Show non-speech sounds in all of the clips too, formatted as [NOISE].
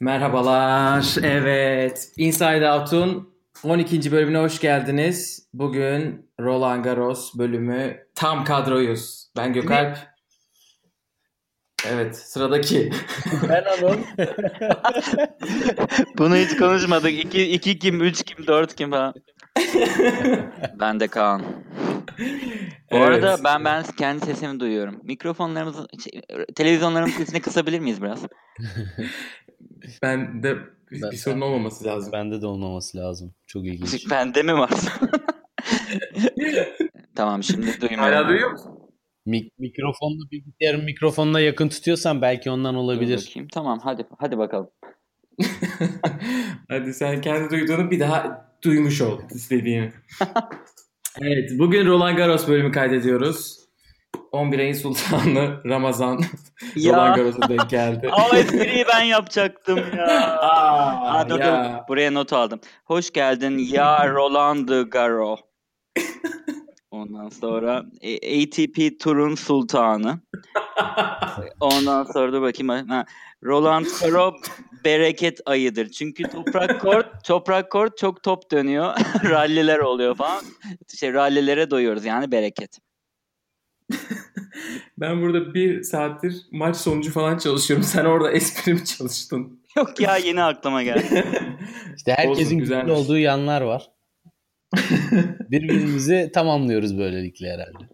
Merhabalar. Evet. Inside Out'un 12. bölümüne hoş geldiniz. Bugün Roland Garros bölümü tam kadroyuz. Ben Gökalp. Evet sıradaki. [LAUGHS] Ben Anıl. [LAUGHS] Bunu hiç konuşmadık. 2 2 kim, 3 kim, 4 kim falan. [LAUGHS] ben de Kaan. Bu Evet. arada ben ben kendi sesimi duyuyorum. Mikrofonlarımızı, şey, televizyonlarımızın sesini kısabilir miyiz biraz? Ben de bir, Ben- bir sorun olmaması lazım. Bende de olmaması lazım. Çok ilginç. Bende mi var? [LAUGHS] tamam şimdi duymuyorum. Hala duyuyor musun? Mik- mikrofonla bilgisayarın mikrofonuna yakın tutuyorsan belki ondan Dur olabilir. bakayım. Tamam hadi hadi bakalım. [LAUGHS] Hadi sen kendi duyduğunu bir daha duymuş ol istediğini. [LAUGHS] evet bugün Roland Garros bölümü kaydediyoruz. 11 ayın sultanı Ramazan [LAUGHS] Roland. Garros'a denk geldi. [LAUGHS] O espriyi ben yapacaktım ya. [LAUGHS] Aa, Aa, dur, ya. dur. Buraya not aldım. Hoş geldin ya Roland Garo. Ondan sonra e, ATP turun sultanı. Ondan sonra dur bakayım. Ha, Roland Garo bereket ayıdır. Çünkü toprak kort, toprak kort çok top dönüyor. Ralliler oluyor falan. Şey rallilere doyuyoruz yani bereket. [LAUGHS] Ben burada bir saattir maç sonucu falan çalışıyorum. Sen orada espri mi çalıştın? Yok ya yeni aklıma geldi. [LAUGHS] İşte herkesin Olsun, güzel olduğu yanlar var. [LAUGHS] Birbirimizi tamamlıyoruz böylelikle herhalde.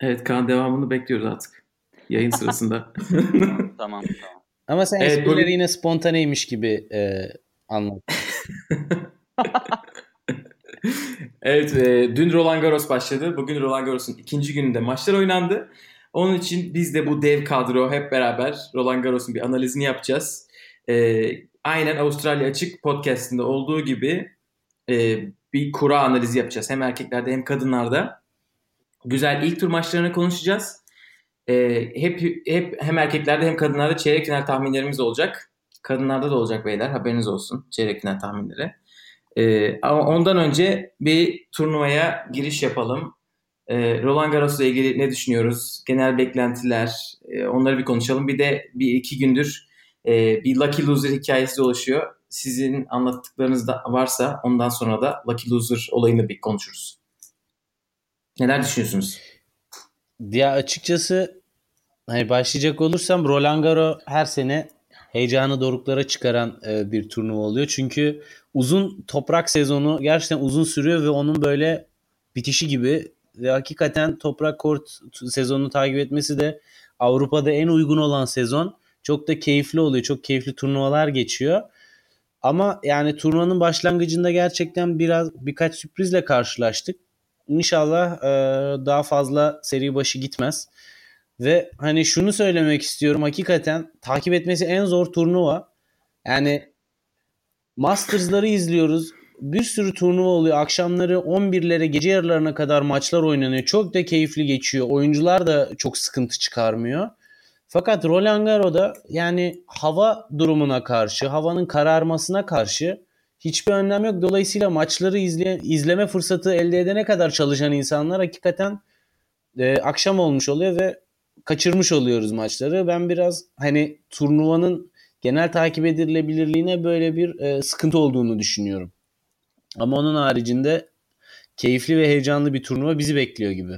Evet Kaan devamını bekliyoruz artık. Yayın sırasında. tamam tamam. Ama sen Evet, esprileri bu- yine spontaneymiş gibi e, anlat. Evet e, dün Roland Garros başladı. Bugün Roland Garros'un ikinci gününde maçlar oynandı. Onun için biz de bu dev kadro hep beraber Roland Garros'un bir analizini yapacağız. E, aynen Avustralya Açık podcastinde olduğu gibi e, bir kura analizi yapacağız. Hem erkeklerde hem kadınlarda. Güzel ilk tur maçlarını konuşacağız. E, hep hep hem erkeklerde hem kadınlarda çeyrek final tahminlerimiz olacak. Kadınlarda da olacak beyler haberiniz olsun çeyrek final tahminleri. Ee, ama ondan önce bir turnuvaya giriş yapalım. Ee, Roland Garros'la ilgili ne düşünüyoruz? Genel beklentiler, e, onları bir konuşalım. Bir de bir iki gündür e, bir Lucky Loser hikayesi dolaşıyor. Sizin anlattıklarınız da varsa ondan sonra da Lucky Loser olayını bir konuşuruz. Neler düşünüyorsunuz? Ya açıkçası hani başlayacak olursam Roland Garros her sene heyecanı doruklara çıkaran e, bir turnuva oluyor. Çünkü uzun toprak sezonu gerçekten uzun sürüyor ve onun böyle bitişi gibi ve hakikaten toprak kort sezonunu takip etmesi de Avrupa'da en uygun olan sezon. Çok da keyifli oluyor. Çok keyifli turnuvalar geçiyor. Ama yani turnuvanın başlangıcında gerçekten biraz birkaç sürprizle karşılaştık. İnşallah e, daha fazla seri başı gitmez. Ve hani şunu söylemek istiyorum. Hakikaten takip etmesi en zor turnuva. Yani Masters'ları izliyoruz. Bir sürü turnuva oluyor. Akşamları 11'lere gece yarılarına kadar maçlar oynanıyor. Çok da keyifli geçiyor. Oyuncular da çok sıkıntı çıkarmıyor. Fakat Roland Garros'da yani hava durumuna karşı, havanın kararmasına karşı hiçbir önlem yok. Dolayısıyla maçları izle, izleme fırsatı elde edene kadar çalışan insanlar hakikaten e, akşam olmuş oluyor ve kaçırmış oluyoruz maçları. Ben biraz hani turnuvanın genel takip edilebilirliğine böyle bir e, sıkıntı olduğunu düşünüyorum. Ama onun haricinde keyifli ve heyecanlı bir turnuva bizi bekliyor gibi.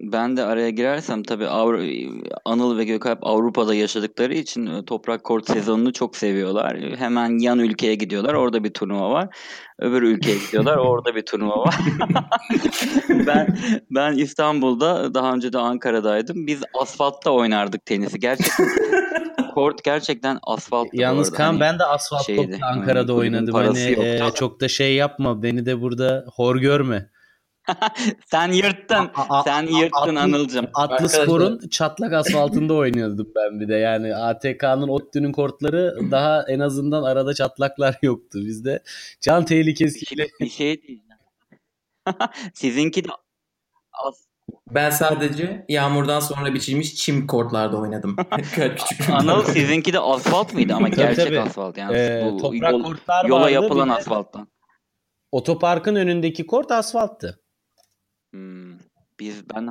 Ben de araya girersem tabii Avru- Anıl ve Gökalp Avrupa'da yaşadıkları için e, toprak kort sezonunu çok seviyorlar. Hemen yan ülkeye gidiyorlar. Orada bir turnuva var. Öbür ülkeye gidiyorlar. [LAUGHS] Orada bir turnuva var. [LAUGHS] ben ben İstanbul'da daha önce de Ankara'daydım. Biz asfaltta oynardık tenisi. Gerçekten [LAUGHS] kort gerçekten asfalttı. bu Yalnız. Kaan Hani ben de asfalt şeydi, Ankara'da hani oynadım. Hani e, çok da şey yapma. Beni de burada hor görme. [LAUGHS] sen yırttın. A- a- Sen yırttın atlı- Anılcım. Atlı Arkadaşlar- Spor'un çatlak asfaltında [LAUGHS] oynuyordum ben bir de. Yani ATK'nın ODTÜ'nün kortları daha en azından arada çatlaklar yoktu. Bizde can tehlikesiyle Bir şey diyeceğim. [LAUGHS] Sizinki de Ben sadece yağmurdan sonra biçilmiş çim kortlarda oynadım. Küçük. Anıl sizinki de asfalt mıydı ama gerçek tabii. asfalt yani e, bu toprak yol- kortlar yola vardı. yapılan asfalttan. Otoparkın önündeki kort asfalttı. Hmm, Biz ben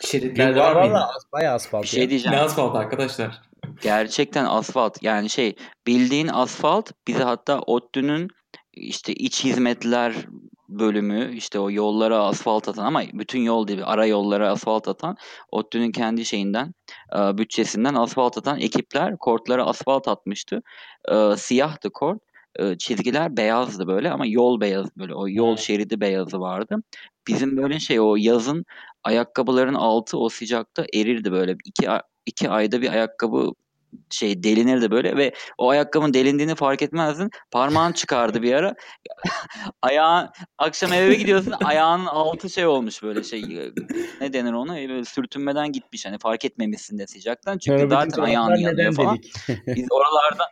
Şeritlerde Var var mıydı? valla bayağı asfalt. bir şey diyeceğim. Ne asfalt arkadaşlar? Gerçekten asfalt yani şey bildiğin asfalt bize hatta ODTÜ'nün işte iç hizmetler bölümü işte o yollara asfalt atan ama bütün yol değil ara yollara asfalt atan ODTÜ'nün kendi şeyinden e, bütçesinden asfalt atan ekipler kortlara asfalt atmıştı. E, siyahtı kort. E, çizgiler beyazdı böyle ama yol beyaz böyle o yol şeridi beyazı vardı. Bizim böyle şey o yazın ayakkabıların altı o sıcakta erirdi böyle iki iki ayda bir ayakkabı şey delinirdi böyle ve o ayakkabının delindiğini fark etmezdin. Parmağın çıkardı bir ara. [LAUGHS] Ayağın akşam eve gidiyorsun ayağının altı şey olmuş böyle şey ne denir ona böyle sürtünmeden gitmiş hani fark etmemişsin de sıcaktan çünkü Sonra zaten ayağın yanıyor falan. Biz oralardan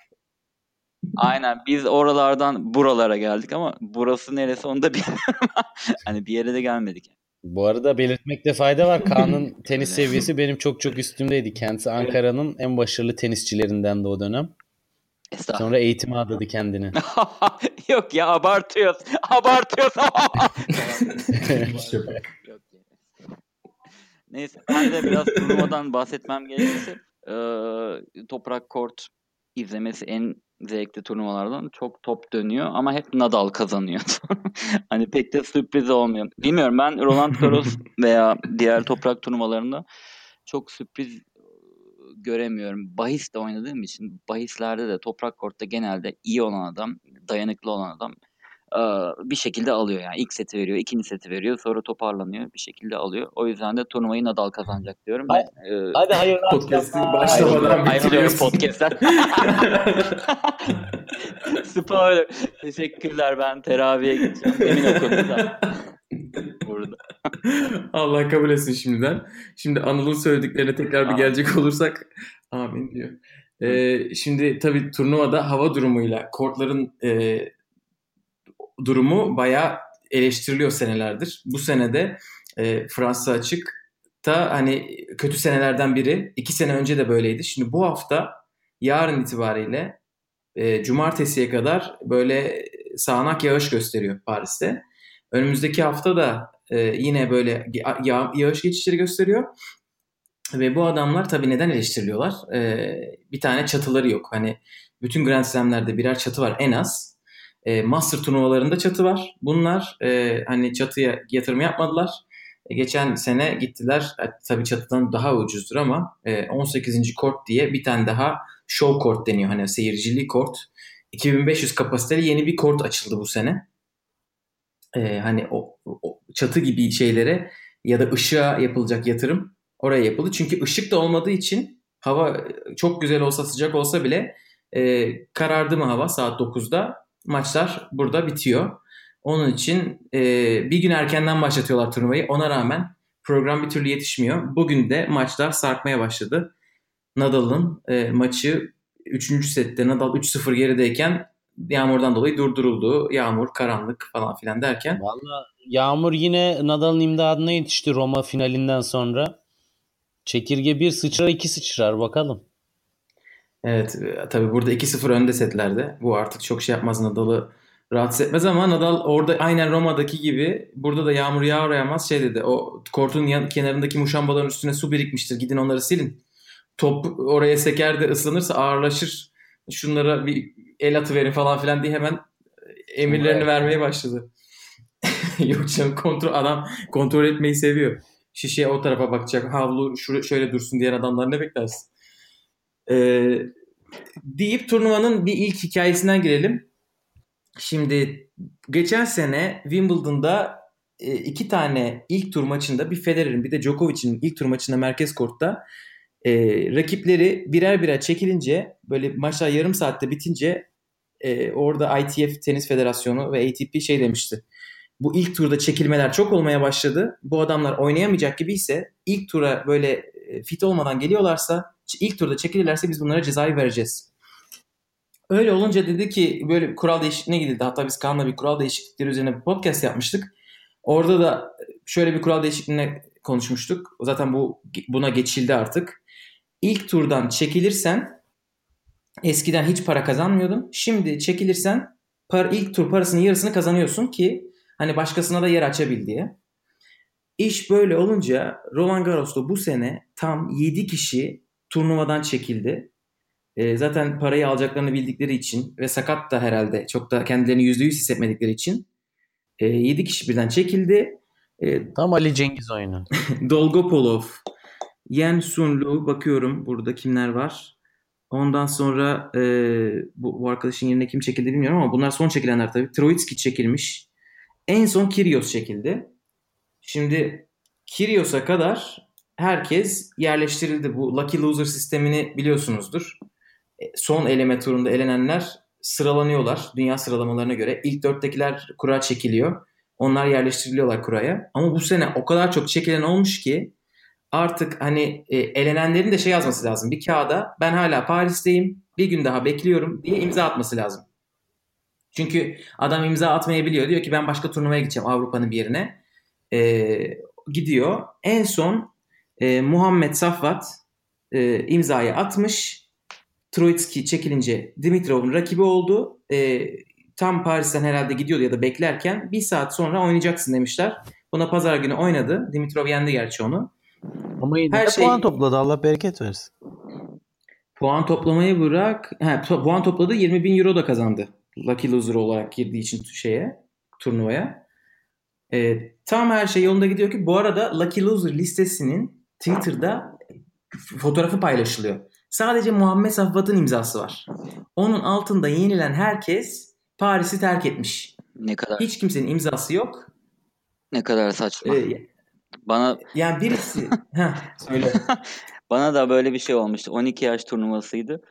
Aynen biz oralardan buralara geldik ama burası neresi onu da bilmiyorum. [LAUGHS] hani bir yere de gelmedik. Bu arada belirtmekte fayda var. Kaan'ın [LAUGHS] tenis seviyesi benim çok çok üstümdeydi. Kendisi Ankara'nın en başarılı tenisçilerinden de o dönem. Sonra eğitime adadı kendini. [LAUGHS] Yok ya abartıyoruz. Abartıyoruz. Neyse ben de biraz turnuvadan bahsetmem gerekirse e, Toprak Kort izlemesi en zevkli turnuvalardan çok top dönüyor ama hep Nadal kazanıyor. [LAUGHS] hani pek de sürpriz olmuyor. Bilmiyorum ben Roland Garros [LAUGHS] veya diğer toprak turnuvalarında çok sürpriz göremiyorum. Bahis de oynadığım için bahislerde de toprak kortta genelde iyi olan adam, dayanıklı olan adam bir şekilde alıyor yani. ilk seti veriyor, ikinci seti veriyor, sonra toparlanıyor, bir şekilde alıyor. O yüzden de turnuvayı Nadal kazanacak diyorum. Hadi, ben, e, hadi hayırlı Podcast'ı başlamadan bitiriyoruz. podcast'ten. [LAUGHS] Spoiler. Teşekkürler ben teraviye gideceğim. Emin Burada. Allah kabul etsin şimdiden. Şimdi Anıl'ın söylediklerine tekrar bir gelecek olursak. Amin diyor. Ee, şimdi tabii turnuvada hava durumuyla kortların e, durumu bayağı eleştiriliyor senelerdir. Bu senede e, Fransa açık da hani kötü senelerden biri. İki sene önce de böyleydi. Şimdi bu hafta yarın itibariyle e, cumartesiye kadar böyle sağanak yağış gösteriyor Paris'te. Önümüzdeki hafta da e, yine böyle yağ, yağış geçişleri gösteriyor. Ve bu adamlar tabii neden eleştiriliyorlar? E, bir tane çatıları yok. Hani bütün Grand Slam'lerde birer çatı var en az. E, master turnuvalarında çatı var. Bunlar e, hani çatıya yatırım yapmadılar. E, geçen sene gittiler. E, tabii çatıdan daha ucuzdur ama e, 18. kort diye bir tane daha show kort deniyor. Hani seyircili kort. 2500 kapasiteli yeni bir kort açıldı bu sene. E, hani o, o çatı gibi şeylere ya da ışığa yapılacak yatırım oraya yapıldı. Çünkü ışık da olmadığı için hava çok güzel olsa sıcak olsa bile e, karardı mı hava saat 9'da maçlar burada bitiyor. Onun için e, bir gün erkenden başlatıyorlar turnuvayı. Ona rağmen program bir türlü yetişmiyor. Bugün de maçlar sarkmaya başladı. Nadal'ın e, maçı 3. sette Nadal 3-0 gerideyken yağmurdan dolayı durduruldu. Yağmur, karanlık falan filan derken. Valla Yağmur yine Nadal'ın imdadına yetişti Roma finalinden sonra. Çekirge bir sıçrar iki sıçrar bakalım. Evet tabi burada 2-0 önde setlerde. Bu artık çok şey yapmaz Nadal'ı rahatsız etmez ama Nadal orada aynen Roma'daki gibi burada da yağmur yağar yağmaz şey dedi. O kortun yan, kenarındaki muşambaların üstüne su birikmiştir. Gidin onları silin. Top oraya seker de ıslanırsa ağırlaşır. Şunlara bir el atı verin falan filan diye hemen emirlerini evet. vermeye başladı. [LAUGHS] Yok canım kontrol adam kontrol etmeyi seviyor. Şişeye o tarafa bakacak. Havlu şöyle dursun diğer adamlar ne beklersin? Ee, deyip turnuvanın bir ilk hikayesinden girelim. Şimdi geçen sene Wimbledon'da e, iki tane ilk tur maçında bir Federer'in bir de Djokovic'in ilk tur maçında merkez kortta e, rakipleri birer birer çekilince böyle maçlar yarım saatte bitince e, orada ITF Tenis Federasyonu ve ATP şey demişti. Bu ilk turda çekilmeler çok olmaya başladı. Bu adamlar oynayamayacak gibi ise ilk tura böyle fit olmadan geliyorlarsa ilk turda çekilirlerse biz bunlara cezayı vereceğiz. Öyle olunca dedi ki böyle kural değişikliğine gidildi. Hatta biz Kaan'la bir kural değişiklikleri üzerine bir podcast yapmıştık. Orada da şöyle bir kural değişikliğine konuşmuştuk. Zaten bu buna geçildi artık. İlk turdan çekilirsen eskiden hiç para kazanmıyordun. Şimdi çekilirsen par, ilk tur parasının yarısını kazanıyorsun ki hani başkasına da yer açabil diye. İş böyle olunca Roland Garros'ta bu sene tam 7 kişi turnuvadan çekildi. E, zaten parayı alacaklarını bildikleri için ve sakat da herhalde çok da kendilerini yüzde yüz hissetmedikleri için e, 7 kişi birden çekildi. E, Tam Ali Cengiz oyunu. [LAUGHS] Dolgopolov, Yen Sunlu bakıyorum burada kimler var. Ondan sonra e, bu, bu arkadaşın yerine kim çekildi bilmiyorum ama bunlar son çekilenler tabii. Troitski çekilmiş. En son Kyrgios çekildi. Şimdi Kyrgios'a kadar herkes yerleştirildi. Bu Lucky Loser sistemini biliyorsunuzdur. E, son eleme turunda elenenler sıralanıyorlar dünya sıralamalarına göre. İlk dörttekiler kura çekiliyor. Onlar yerleştiriliyorlar kuraya. Ama bu sene o kadar çok çekilen olmuş ki artık hani e, elenenlerin de şey yazması lazım. Bir kağıda ben hala Paris'teyim bir gün daha bekliyorum diye imza atması lazım. Çünkü adam imza atmayabiliyor. Diyor ki ben başka turnuvaya gideceğim Avrupa'nın bir yerine. E, gidiyor. En son e, Muhammed Safvat e, imzayı atmış. Troitski çekilince Dimitrov'un rakibi oldu. E, tam Paris'ten herhalde gidiyordu ya da beklerken bir saat sonra oynayacaksın demişler. Buna pazar günü oynadı. Dimitrov yendi gerçi onu. Ama yine Her şey... puan topladı. Allah bereket versin. Puan toplamayı bırak. He, puan topladı 20 bin euro da kazandı. Lucky Loser olarak girdiği için şeye turnuvaya. E, tam her şey yolunda gidiyor ki bu arada Lucky Loser listesinin Twitter'da fotoğrafı paylaşılıyor. Sadece Muhammed Safvat'ın imzası var. Onun altında yenilen herkes Paris'i terk etmiş. Ne kadar? Hiç kimsenin imzası yok. Ne kadar saçma. Ee, Bana yani birisi [LAUGHS] Heh, söyle. [LAUGHS] Bana da böyle bir şey olmuştu. 12 yaş turnuvasıydı.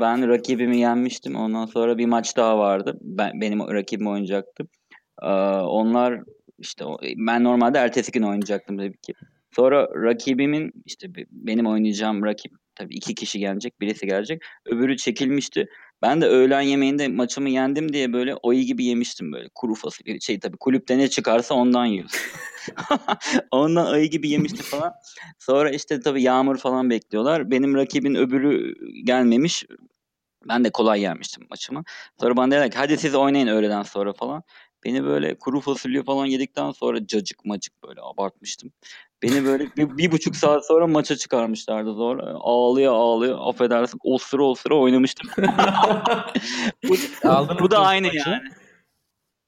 ben rakibimi yenmiştim. Ondan sonra bir maç daha vardı. Ben benim rakibim oynayacaktı. onlar işte ben normalde ertesi gün oynayacaktım tabii ki. Sonra rakibimin işte benim oynayacağım rakip tabii iki kişi gelecek. Birisi gelecek. Öbürü çekilmişti. Ben de öğlen yemeğinde maçımı yendim diye böyle oyu gibi yemiştim böyle. Kuru fasulye şey tabii kulüpte ne çıkarsa ondan yiyorsun. [LAUGHS] ondan ayı gibi yemiştim falan. Sonra işte tabii yağmur falan bekliyorlar. Benim rakibin öbürü gelmemiş. Ben de kolay yenmiştim maçımı. Sonra bana dediler ki hadi siz oynayın öğleden sonra falan. Beni böyle kuru fasulye falan yedikten sonra cacık macık böyle abartmıştım. Beni böyle bir, bir buçuk saat sonra maça çıkarmışlardı zor. Ağlıyor ağlıyor affedersin o sıra o sıra oynamıştım. [LAUGHS] bu, Aldın bu da aynı maçı? yani.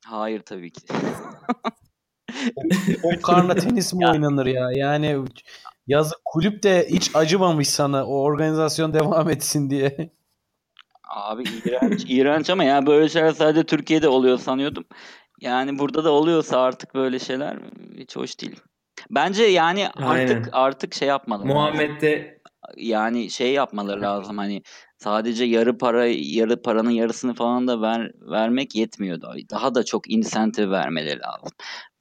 Hayır tabii ki. o, o karna tenis mi [LAUGHS] oynanır ya? Yani yazık kulüp de hiç acımamış sana o organizasyon devam etsin diye. Abi iğrenç, iğrenç ama ya böyle şeyler sadece Türkiye'de oluyor sanıyordum. Yani burada da oluyorsa artık böyle şeyler hiç hoş değil. Bence yani artık Aynen. artık şey yapmalı. Muhammed de yani şey yapmaları lazım hani sadece yarı para yarı paranın yarısını falan da ver, vermek yetmiyor da daha da çok insentif vermeleri lazım.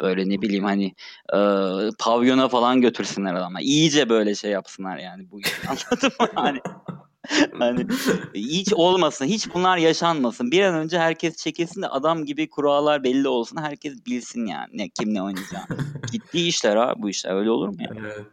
Böyle ne bileyim hani e, pavyona falan götürsünler adama. İyice böyle şey yapsınlar yani bu [LAUGHS] anladın mı? Hani [LAUGHS] hani hiç olmasın, hiç bunlar yaşanmasın. Bir an önce herkes çekilsin de adam gibi kurallar belli olsun. Herkes bilsin yani ne kim ne oynayacağını. [LAUGHS] Ciddi işler ha bu işler. Öyle olur mu ya? Evet.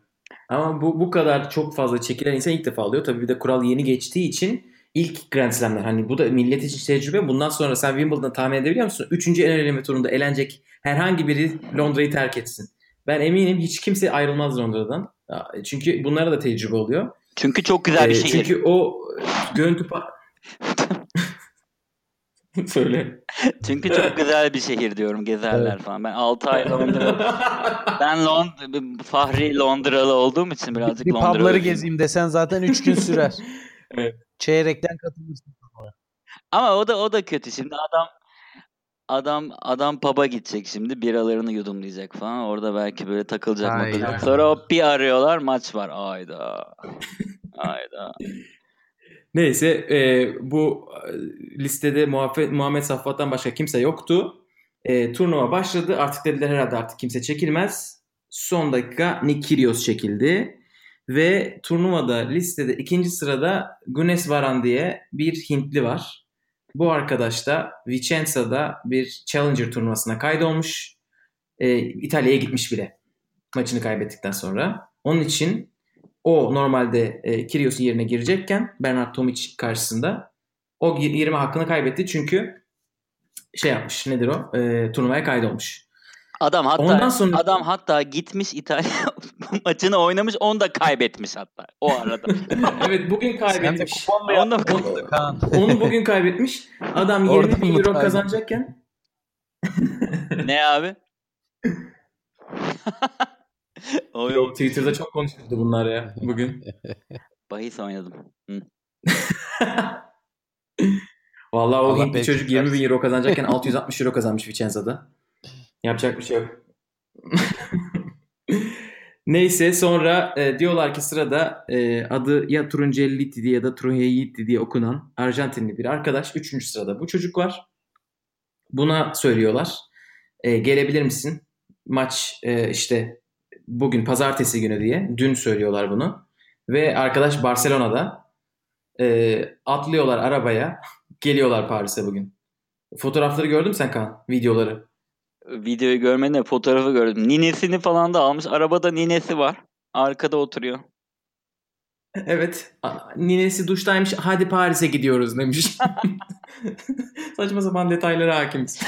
Ama bu bu kadar çok fazla çekilen insan ilk defa alıyor. Tabii bir de kural yeni geçtiği için ilk Grand Slam'ler hani bu da millet için tecrübe. Bundan sonra sen Wimbledon'ı tahmin edebiliyor musun? Üçüncü en eleme turunda elenecek herhangi biri Londra'yı terk etsin. Ben eminim hiç kimse ayrılmaz Londra'dan. Çünkü bunlara da tecrübe oluyor. Çünkü çok güzel bir ee, şehir. Çünkü o görüntü [LAUGHS] Söyle. Çünkü çok güzel bir şehir diyorum gezerler evet. falan. Ben 6 ay Londra. [LAUGHS] ben Lond Fahri Londralı olduğum için birazcık bir Londra'lı. pubları gezeyim desen zaten 3 gün sürer. [LAUGHS] evet. Çeyrekten katılırsın. Ama o da o da kötü. Şimdi adam adam adam pub'a gidecek şimdi biralarını yudumlayacak falan. Orada belki böyle takılacak takılacak. Sonra o bir arıyorlar maç var. Ayda. [LAUGHS] Ayda. Neyse e, bu e, listede Muhammed, Muhammed Safvat'tan başka kimse yoktu. E, turnuva başladı. Artık dediler herhalde artık kimse çekilmez. Son dakika Nick Kyrgios çekildi. Ve turnuvada listede ikinci sırada Gunes Varan diye bir Hintli var. Bu arkadaş da Vicenza'da bir Challenger turnuvasına kaydolmuş. E, İtalya'ya gitmiş bile maçını kaybettikten sonra. Onun için o normalde e, Kyrgios'un yerine girecekken Bernard Tomic karşısında o girme hakkını kaybetti çünkü şey yapmış nedir o e, turnuvaya kaydolmuş. Adam hatta Ondan sonra... adam hatta gitmiş İtalya [LAUGHS] maçını oynamış onu da kaybetmiş hatta o arada. [LAUGHS] evet bugün kaybetmiş. Onu da Kaan? Onu bugün kaybetmiş. Adam 20 Oradan bin euro kazanacakken [LAUGHS] ne abi? o yok. Twitter'da çok konuşuldu bunlar ya bugün. Bahis oynadım. Vallahi o Hintli çocuk 20 bin euro kazanacakken 660 euro kazanmış Vicenza'da. Yapacak bir şey yok. Neyse sonra e, diyorlar ki sırada e, adı ya Truncelliti diye ya da Trujelliti diye okunan Arjantinli bir arkadaş. Üçüncü sırada bu çocuk var. Buna söylüyorlar. E, gelebilir misin? Maç e, işte bugün pazartesi günü diye. Dün söylüyorlar bunu. Ve arkadaş Barcelona'da e, atlıyorlar arabaya. [LAUGHS] Geliyorlar Paris'e bugün. Fotoğrafları gördün mü sen Kaan? Videoları. Videoyu görmedim de fotoğrafı gördüm. Ninesini falan da almış. Arabada ninesi var. Arkada oturuyor. [LAUGHS] Evet. Ninesi duştaymış. Hadi Paris'e gidiyoruz demiş. [LAUGHS] Saçma sapan detaylara hakimiz.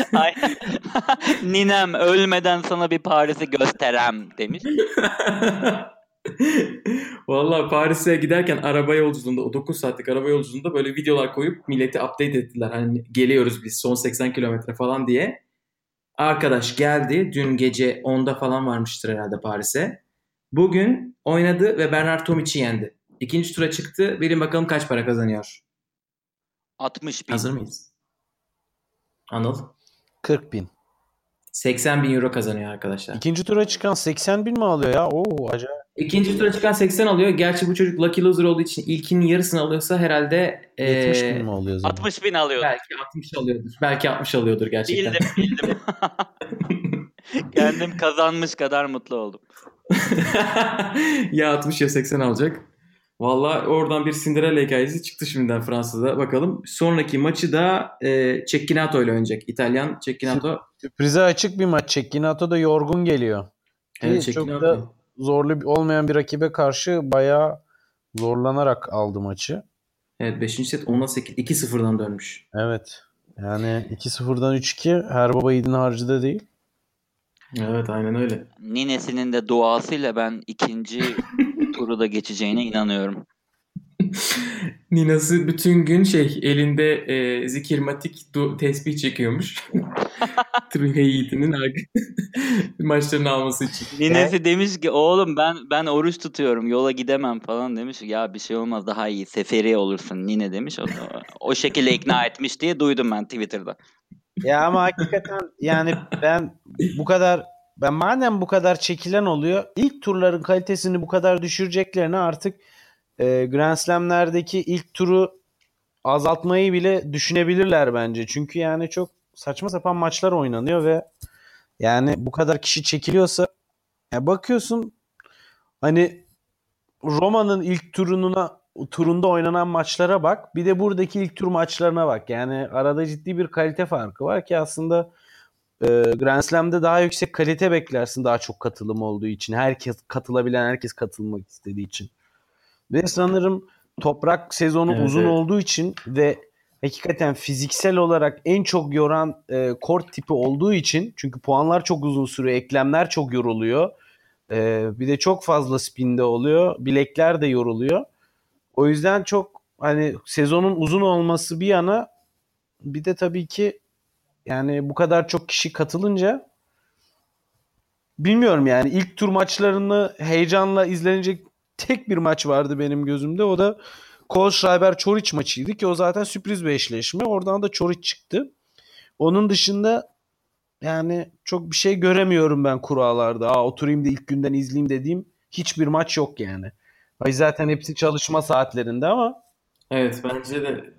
[LAUGHS] Ninem ölmeden sana bir Paris'i gösterem demiş. Vallahi Paris'e giderken araba yolculuğunda o 9 saatlik araba yolculuğunda böyle videolar koyup milleti update ettiler. Hani geliyoruz biz son 80 kilometre falan diye. Arkadaş geldi. Dün gece 10'da falan varmıştır herhalde Paris'e. Bugün oynadı ve Bernard Tomic'i yendi. İkinci tura çıktı. Bilin bakalım kaç para kazanıyor. 60 bin. Hazır mıyız? Anıl. 40 bin. 80 bin euro kazanıyor arkadaşlar. İkinci tura çıkan 80 bin mi alıyor ya? Oo acayip. İkinci tura çıkan 80 alıyor. Gerçi bu çocuk Lucky Loser olduğu için ilkinin yarısını alıyorsa herhalde 70 ee, bin mi oluyor zaten? 60 bin alıyor. belki 60 alıyordur. Belki 60 alıyordur gerçekten. Bildim bildim. [LAUGHS] Kendim kazanmış kadar mutlu oldum. [LAUGHS] ya 60 ya 80 alacak. Valla oradan bir Cinderella hikayesi çıktı şimdiden Fransa'da. Bakalım. Sonraki maçı da e, Cecchinato ile oynayacak. İtalyan Cecchinato. Sürprize açık bir maç. Cecchinato da yorgun geliyor. Evet, Çok da zorlu olmayan bir rakibe karşı bayağı zorlanarak aldı maçı. Evet 5. set 10'a 8. 2-0'dan dönmüş. Evet. Yani 2-0'dan 3-2 her baba yiğidin harcı da değil. Evet aynen öyle. Ninesinin de duasıyla ben ikinci [LAUGHS] turu da geçeceğine inanıyorum. Ninası bütün gün şey elinde e, zikirmatik du- tesbih çekiyormuş. [LAUGHS] Arka- [LAUGHS] maçlarını alması için. Ninesi demiş ki oğlum ben ben oruç tutuyorum yola gidemem falan demiş. Ya bir şey olmaz daha iyi seferi olursun Nine demiş. O, o şekilde ikna [LAUGHS] etmiş diye duydum ben Twitter'da. Ya ama hakikaten yani ben bu kadar ben madem bu kadar çekilen oluyor ilk turların kalitesini bu kadar düşüreceklerine artık e, Grand Slam'lerdeki ilk turu azaltmayı bile düşünebilirler bence. Çünkü yani çok saçma sapan maçlar oynanıyor ve yani bu kadar kişi çekiliyorsa ya bakıyorsun hani Roma'nın ilk turuna turunda oynanan maçlara bak. Bir de buradaki ilk tur maçlarına bak. Yani arada ciddi bir kalite farkı var ki aslında e, Grand Slam'de daha yüksek kalite beklersin daha çok katılım olduğu için. Herkes katılabilen herkes katılmak istediği için. Ve sanırım toprak sezonu Evet, uzun evet. olduğu için ve hakikaten fiziksel olarak en çok yoran e, kort tipi olduğu için çünkü puanlar çok uzun sürüyor, eklemler çok yoruluyor. E, bir de çok fazla spinde oluyor. Bilekler de yoruluyor. O yüzden çok hani sezonun uzun olması bir yana bir de tabii ki yani bu kadar çok kişi katılınca bilmiyorum yani ilk tur maçlarını heyecanla izlenecek tek bir maç vardı benim gözümde. O da Kohlschreiber Çoric maçıydı ki o zaten sürpriz bir eşleşme. Oradan da Çoric çıktı. Onun dışında yani çok bir şey göremiyorum ben kurallarda. Aa, oturayım da ilk günden izleyeyim dediğim hiçbir maç yok yani. Ay zaten hepsi çalışma saatlerinde ama Evet bence de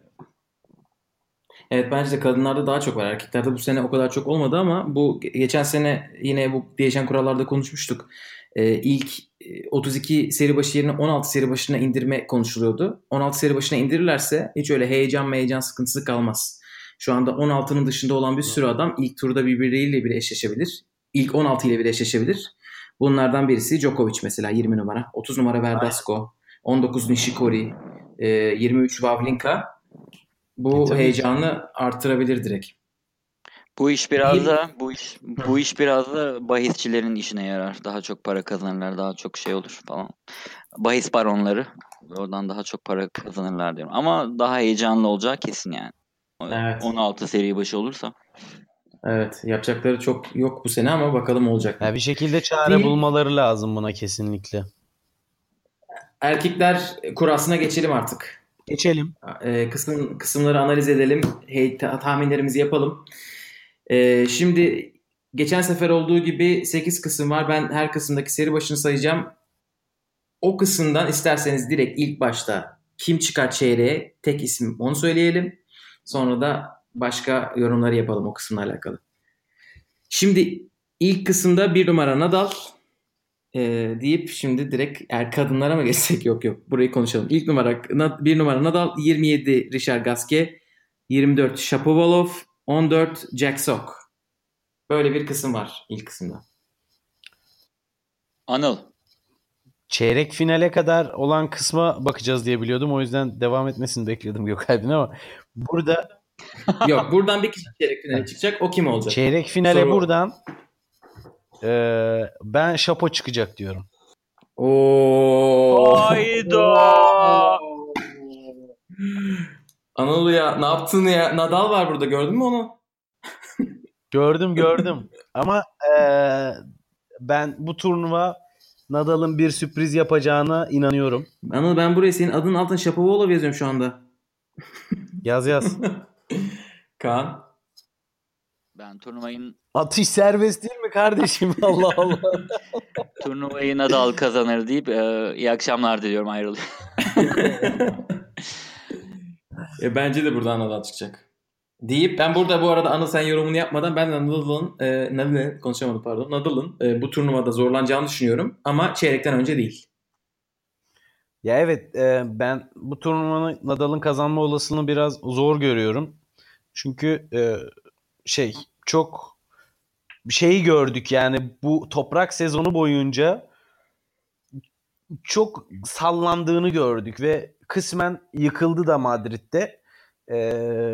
Evet bence de kadınlarda daha çok var. Erkeklerde bu sene o kadar çok olmadı ama bu geçen sene yine bu değişen kurallarda konuşmuştuk. Ee, ilk e, 32 seri başı yerine 16 seri başına indirme konuşuluyordu. 16 seri başına indirirlerse hiç öyle heyecan heyecan sıkıntısı kalmaz. Şu anda 16'nın dışında olan bir sürü adam ilk turda birbirleriyle bile eşleşebilir. İlk 16 ile bile eşleşebilir. Bunlardan birisi Djokovic mesela 20 numara. 30 numara Verdasco. 19 Nishikori. e, 23 Wawrinka. Bu E, heyecanı artırabilir direkt. Bu iş biraz da bu iş bu iş biraz da bahisçilerin işine yarar. Daha çok para kazanırlar, daha çok şey olur falan. Bahis baronları oradan daha çok para kazanırlar diyorum. Ama daha heyecanlı olacağı kesin yani. Evet. 16 seri başı olursa. Evet yapacakları çok yok bu sene ama bakalım olacak. Ya bir şekilde çare Değil. bulmaları lazım buna kesinlikle. Erkekler kurasına geçelim artık. Geçelim. e, kısım kısımları analiz edelim. Hey, ta- tahminlerimizi yapalım. E, şimdi geçen sefer olduğu gibi 8 kısım var. Ben her kısımdaki seri başını sayacağım. O kısımdan isterseniz direkt ilk başta kim çıkar çeyreğe tek isim onu söyleyelim. Sonra da başka yorumları yapalım o kısımla alakalı. Şimdi ilk kısımda bir numara Nadal e, deyip şimdi direkt er kadınlara mı geçsek yok yok burayı konuşalım. İlk numara bir numara Nadal 27 Richard Gasquet 24 Shapovalov 14 Jack Sock. Böyle bir kısım var ilk kısımda. Anıl. Çeyrek finale kadar olan kısma bakacağız diye biliyordum. O yüzden devam etmesini bekledim Gökalp'in ama burada [LAUGHS] Yok buradan bir kişi çeyrek finale çıkacak. O kim olacak? çeyrek finale Soru- buradan eee, ben şapo çıkacak diyorum. Oo. Hayda. Anadolu ya ne yaptın ya? Nadal var burada gördün mü onu? Gördüm [LAUGHS] gördüm. Ama eee, ben bu turnuva Nadal'ın bir sürpriz yapacağına inanıyorum. Anıl ben buraya senin adın altına Shapovalov yazıyorum şu anda. [LAUGHS] Yaz yaz. [LAUGHS] Kaan. Ben turnuvayın Atış serbest değil mi kardeşim? Allah Allah. turnuvayı Nadal kazanır deyip e, iyi akşamlar diliyorum ayrılıyorum. E, bence de buradan Nadal çıkacak. Deyip ben burada bu arada Anıl sen yorumunu yapmadan ben de Nadal'ın e, Nadal'ın konuşamadım pardon. Nadal'ın e, bu turnuvada zorlanacağını düşünüyorum ama çeyrekten önce değil. Ya evet e, ben bu turnuvanın Nadal'ın kazanma olasılığını biraz zor görüyorum. Çünkü e, şey çok şeyi gördük yani bu toprak sezonu boyunca çok sallandığını gördük ve kısmen yıkıldı da Madrid'de. E,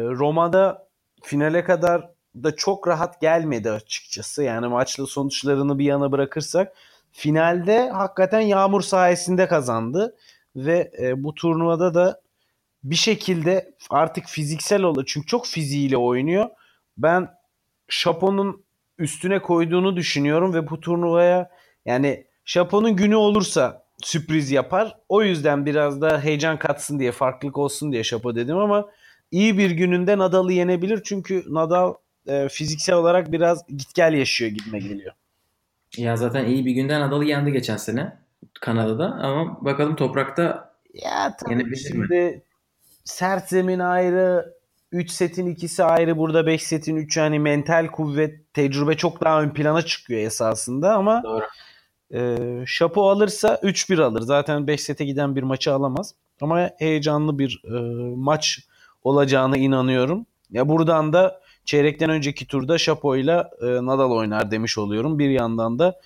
Roma'da finale kadar da çok rahat gelmedi açıkçası. Yani maçlı sonuçlarını bir yana bırakırsak finalde hakikaten yağmur sayesinde kazandı ve e, bu turnuvada da bir şekilde artık fiziksel olarak çünkü çok fiziğiyle oynuyor. Ben Şapo'nun üstüne koyduğunu düşünüyorum ve bu turnuvaya yani Şapo'nun günü olursa sürpriz yapar. O yüzden biraz da heyecan katsın diye, farklılık olsun diye Şapo dedim ama iyi bir gününde Nadal'ı yenebilir. Çünkü Nadal e, fiziksel olarak biraz git gel yaşıyor gibime geliyor. Ya zaten iyi bir günden Nadal'ı yendi geçen sene Kanada'da ama bakalım toprakta Ya tabii Yenebilir mi? şimdi sert zemin ayrı, 3 setin ikisi ayrı. Burada 5 setin 3 yani mental kuvvet, tecrübe çok daha ön plana çıkıyor esasında ama Doğru. E, şapo alırsa 3-1 alır. Zaten 5 sete giden bir maçı alamaz. Ama heyecanlı bir e, maç olacağına inanıyorum. Ya buradan da çeyrekten önceki turda Şapo'yla e, Nadal oynar demiş oluyorum. Bir yandan da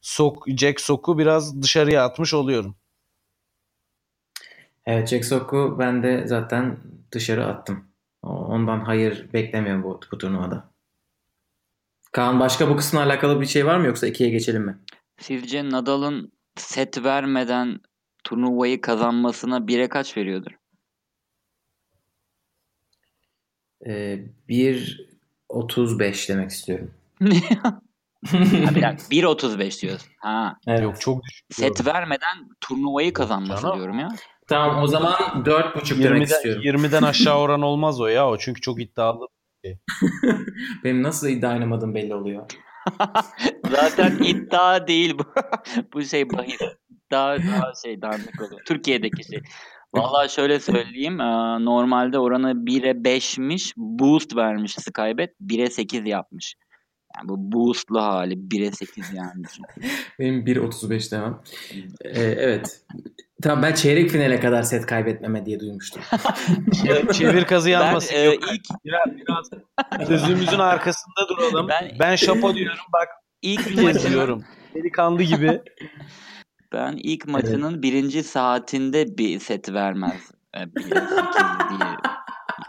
Sok, Jack Sok'u biraz dışarıya atmış oluyorum. Evet Jack Sock'u ben de zaten dışarı attım. Ondan hayır beklemiyorum bu, bu turnuvada. Kaan başka bu kısımla alakalı bir şey var mı yoksa ikiye geçelim mi? Sizce Nadal'ın set vermeden turnuvayı kazanmasına 1'e kaç veriyordur? Ee, 1.35 demek istiyorum. [LAUGHS] ha, bir dakika 1.35 diyorsun. Ha. Evet. Yok çok düşük. Set vermeden turnuvayı kazanması Canım. diyorum ya. Tamam o zaman 4.5 demek 20'den, istiyorum. 20'den [LAUGHS] aşağı oran olmaz o ya. O çünkü çok iddialı. [LAUGHS] Benim nasıl iddia oynamadığım belli oluyor. Zaten iddia değil bu. [LAUGHS] bu şey bahis. Daha daha şey dandik oluyor. Türkiye'deki şey. Vallahi şöyle söyleyeyim. eee, Normalde oranı 1'e 5'miş. Boost vermiş Skybet. 1'e 8 yapmış. Yani bu boostlu hali 1'e 8 yani. Benim 1.35 demem. Ee, evet. Tamam ben çeyrek finale kadar set kaybetmeme diye duymuştum. [LAUGHS] Çevir kazı Ben yanmasın. eee, Yok, ilk biraz, biraz sözümüzün arkasında duralım. Ben- Ben, şapo diyorum bak ilk [LAUGHS] maçının diyorum. Delikanlı gibi. ben ilk maçının birinci saatinde bir set vermez. E, 1'e 8 diye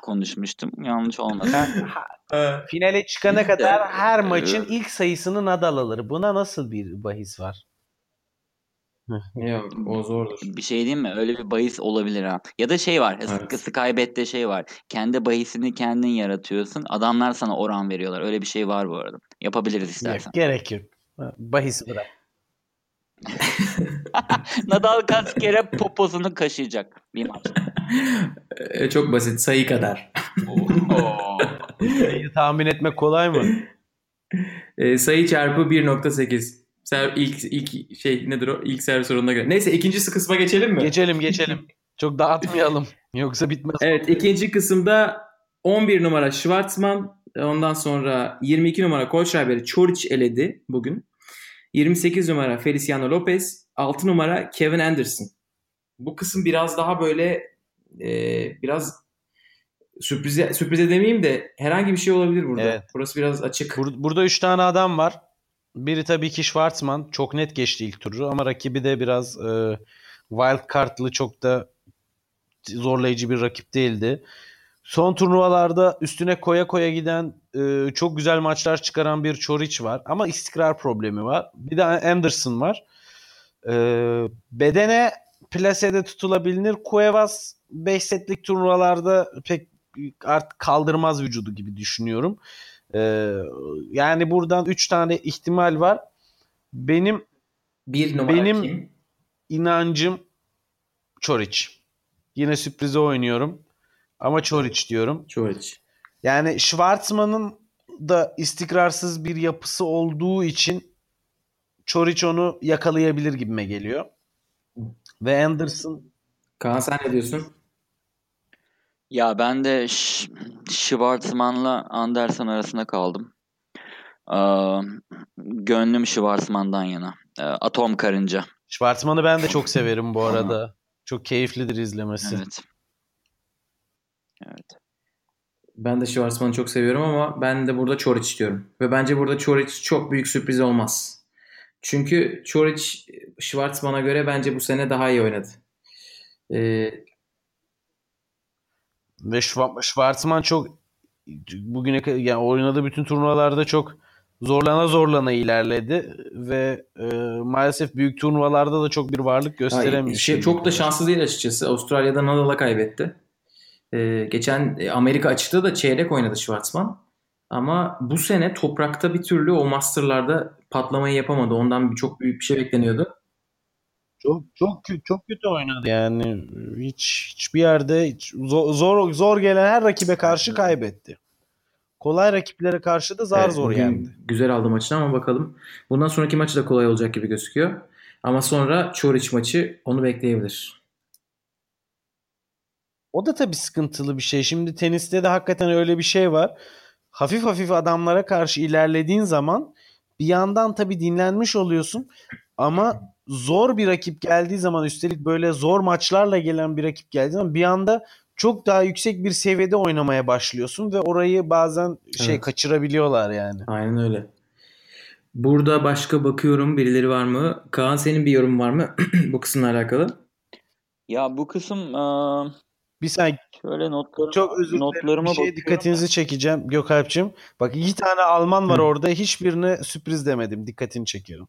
konuşmuştum. Yanlış olmasın. Sen finale çıkana kadar her maçın ilk sayısını Nadal alır. Buna nasıl bir bahis var? Yok o zordur. Bir şey diyeyim mi? Öyle bir bahis olabilir ha. Ya da şey var. Evet. Skybet'te şey var. Kendi bahisini kendin yaratıyorsun. Adamlar sana oran veriyorlar. Öyle bir şey var bu arada. Yapabiliriz istersen. Yok, gerek yok. Bahis bırak. [LAUGHS] Nadal kaç kere poposunu kaşıyacak bir maç. E, çok basit sayı kadar. [LAUGHS] Sayıyı tahmin etmek kolay mı? E, sayı çarpı 1.8. Ser, ilk, ilk şey nedir o? İlk servis oranına göre. Neyse ikinci kısma geçelim mi? Geçelim geçelim. [LAUGHS] Çok dağıtmayalım. Yoksa bitmez. Evet ikinci kısımda 11 numara Schwartzman ondan sonra 22 numara Kohlschreiber'i Çoric eledi bugün. 28 numara Feliciano Lopez 6 numara Kevin Anderson. Bu kısım biraz daha böyle e, biraz sürprize, sürprize demeyeyim de herhangi bir şey olabilir burada. Evet. Burası biraz açık. Bur- burada 3 tane adam var. Biri tabii ki Schwartzman. Çok net geçti ilk turu ama rakibi de biraz e, wild card'lı çok da zorlayıcı bir rakip değildi. Son turnuvalarda üstüne koya koya giden e, çok güzel maçlar çıkaran bir Çoric var. Ama istikrar problemi var. Bir de Anderson var. E, bedene plasede tutulabilir. Cuevas 5 setlik turnuvalarda pek artık kaldırmaz vücudu gibi düşünüyorum. Ee, yani buradan 3 tane ihtimal var. Benim Bir numara Benim- kim? inancım Çoric. Yine sürprize oynuyorum. Ama Çoric diyorum. Çoric. Yani Schwartzman'ın da istikrarsız bir yapısı olduğu için Çoric onu yakalayabilir gibime geliyor. Ve Anderson Kaan sen ne diyorsun? Ya ben de Ş- Schwartzman'la Anderson arasında kaldım. Ee, gönlüm Schwartzman'dan yana. Ee, Atom Karınca. Schwartzman'ı ben de çok severim bu arada. Çok keyiflidir izlemesi. Evet. Evet. Ben de Schwarzman'ı çok seviyorum ama ben de burada Çoric diyorum. Ve bence burada Çoric çok büyük sürpriz olmaz. Çünkü Çoric Schwarzman'a göre bence bu sene daha iyi oynadı. Ee, Ve Schwa- Schwartzman çok bugüne yani oynadığı bütün turnuvalarda çok zorlana zorlana ilerledi ve e, maalesef büyük turnuvalarda da çok bir varlık gösteremiyor. şey, çok da şanslı değil açıkçası. Avustralya'da Nadal'a kaybetti. Ee, geçen e, Amerika açıkta da çeyrek oynadı Schwarzman. Ama bu sene toprakta bir türlü o Master'larda patlamayı yapamadı. Ondan bir- çok büyük bir şey bekleniyordu. Çok çok çok kötü oynadı. Yani hiç hiçbir yerde hiç zor zor, zor gelen her rakibe karşı kaybetti. Kolay rakiplere karşı da zar Evet, zor yendi. Güzel aldı maçını ama bakalım. Bundan sonraki maçı da kolay olacak gibi gözüküyor. Ama sonra Çoric maçı onu bekleyebilir. O da tabii sıkıntılı bir şey. Şimdi teniste de hakikaten öyle bir şey var. Hafif hafif adamlara karşı ilerlediğin zaman bir yandan tabii dinlenmiş oluyorsun ama zor bir rakip geldiği zaman üstelik böyle zor maçlarla gelen bir rakip geldiği zaman bir anda çok daha yüksek bir seviyede oynamaya başlıyorsun ve orayı bazen şey Evet. kaçırabiliyorlar yani. Aynen öyle. Burada başka bakıyorum birileri var mı? Kaan senin bir yorum var mı [CLEARS THROAT] bu kısımla alakalı? Ya bu kısım eee, Bir saniye şöyle notlarıma, çok özür notlarıma Bir şeye dikkatinizi çekeceğim Gökalp'cim. Bak iki tane Alman var Hı. orada. Hiçbirine sürpriz demedim. Dikkatini çekiyorum.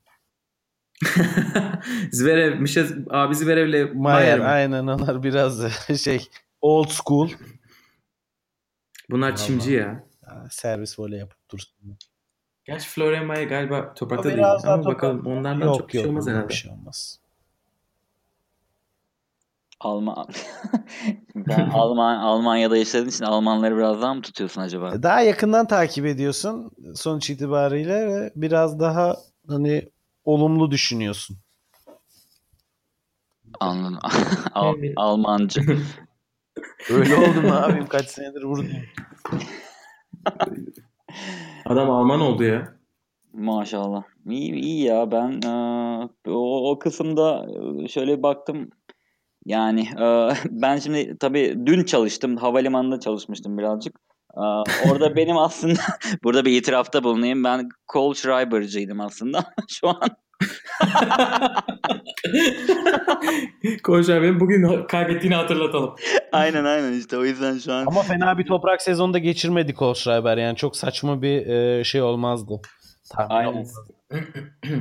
[LAUGHS] Zverev, Mişa abi Zverev'le Mayer Mayer aynen onlar biraz da [LAUGHS] şey old school Bunlar Vallahi. çimci ya. Ha, servis voley yapıp dursun. Gerçi Florian Mayer galiba toprakta değil. Ama toprak- bakalım onlardan yok çok bir şey yok olmaz ondan herhalde. bir şey olmaz. Alman [LAUGHS] ben Alman Almanya'da yaşadığın için Almanları biraz daha mı tutuyorsun acaba? Daha yakından takip ediyorsun sonuç itibariyle ve biraz daha hani olumlu düşünüyorsun. Anladım. [LAUGHS] Al- Evet. Almancı. [LAUGHS] Öyle oldu mu abim kaç senedir buradayım. Adam Alman oldu ya. Maşallah. İyi, iyi ya ben eee, o, o kısımda eee, şöyle baktım. Yani eee, [LAUGHS] ben şimdi tabii dün çalıştım. Havalimanında çalışmıştım birazcık. Orada benim aslında [LAUGHS] burada bir itirafta bulunayım. Ben Cole Schreiber'cıydım aslında. [LAUGHS] Şu an Koç abi bugün kaybettiğini hatırlatalım. aynen aynen işte o yüzden şu an Ama fena bir toprak sezonda geçirmedi Kohlschreiber. Yani çok saçma bir e, şey olmazdı. Tahmin Aynen. olmazdı.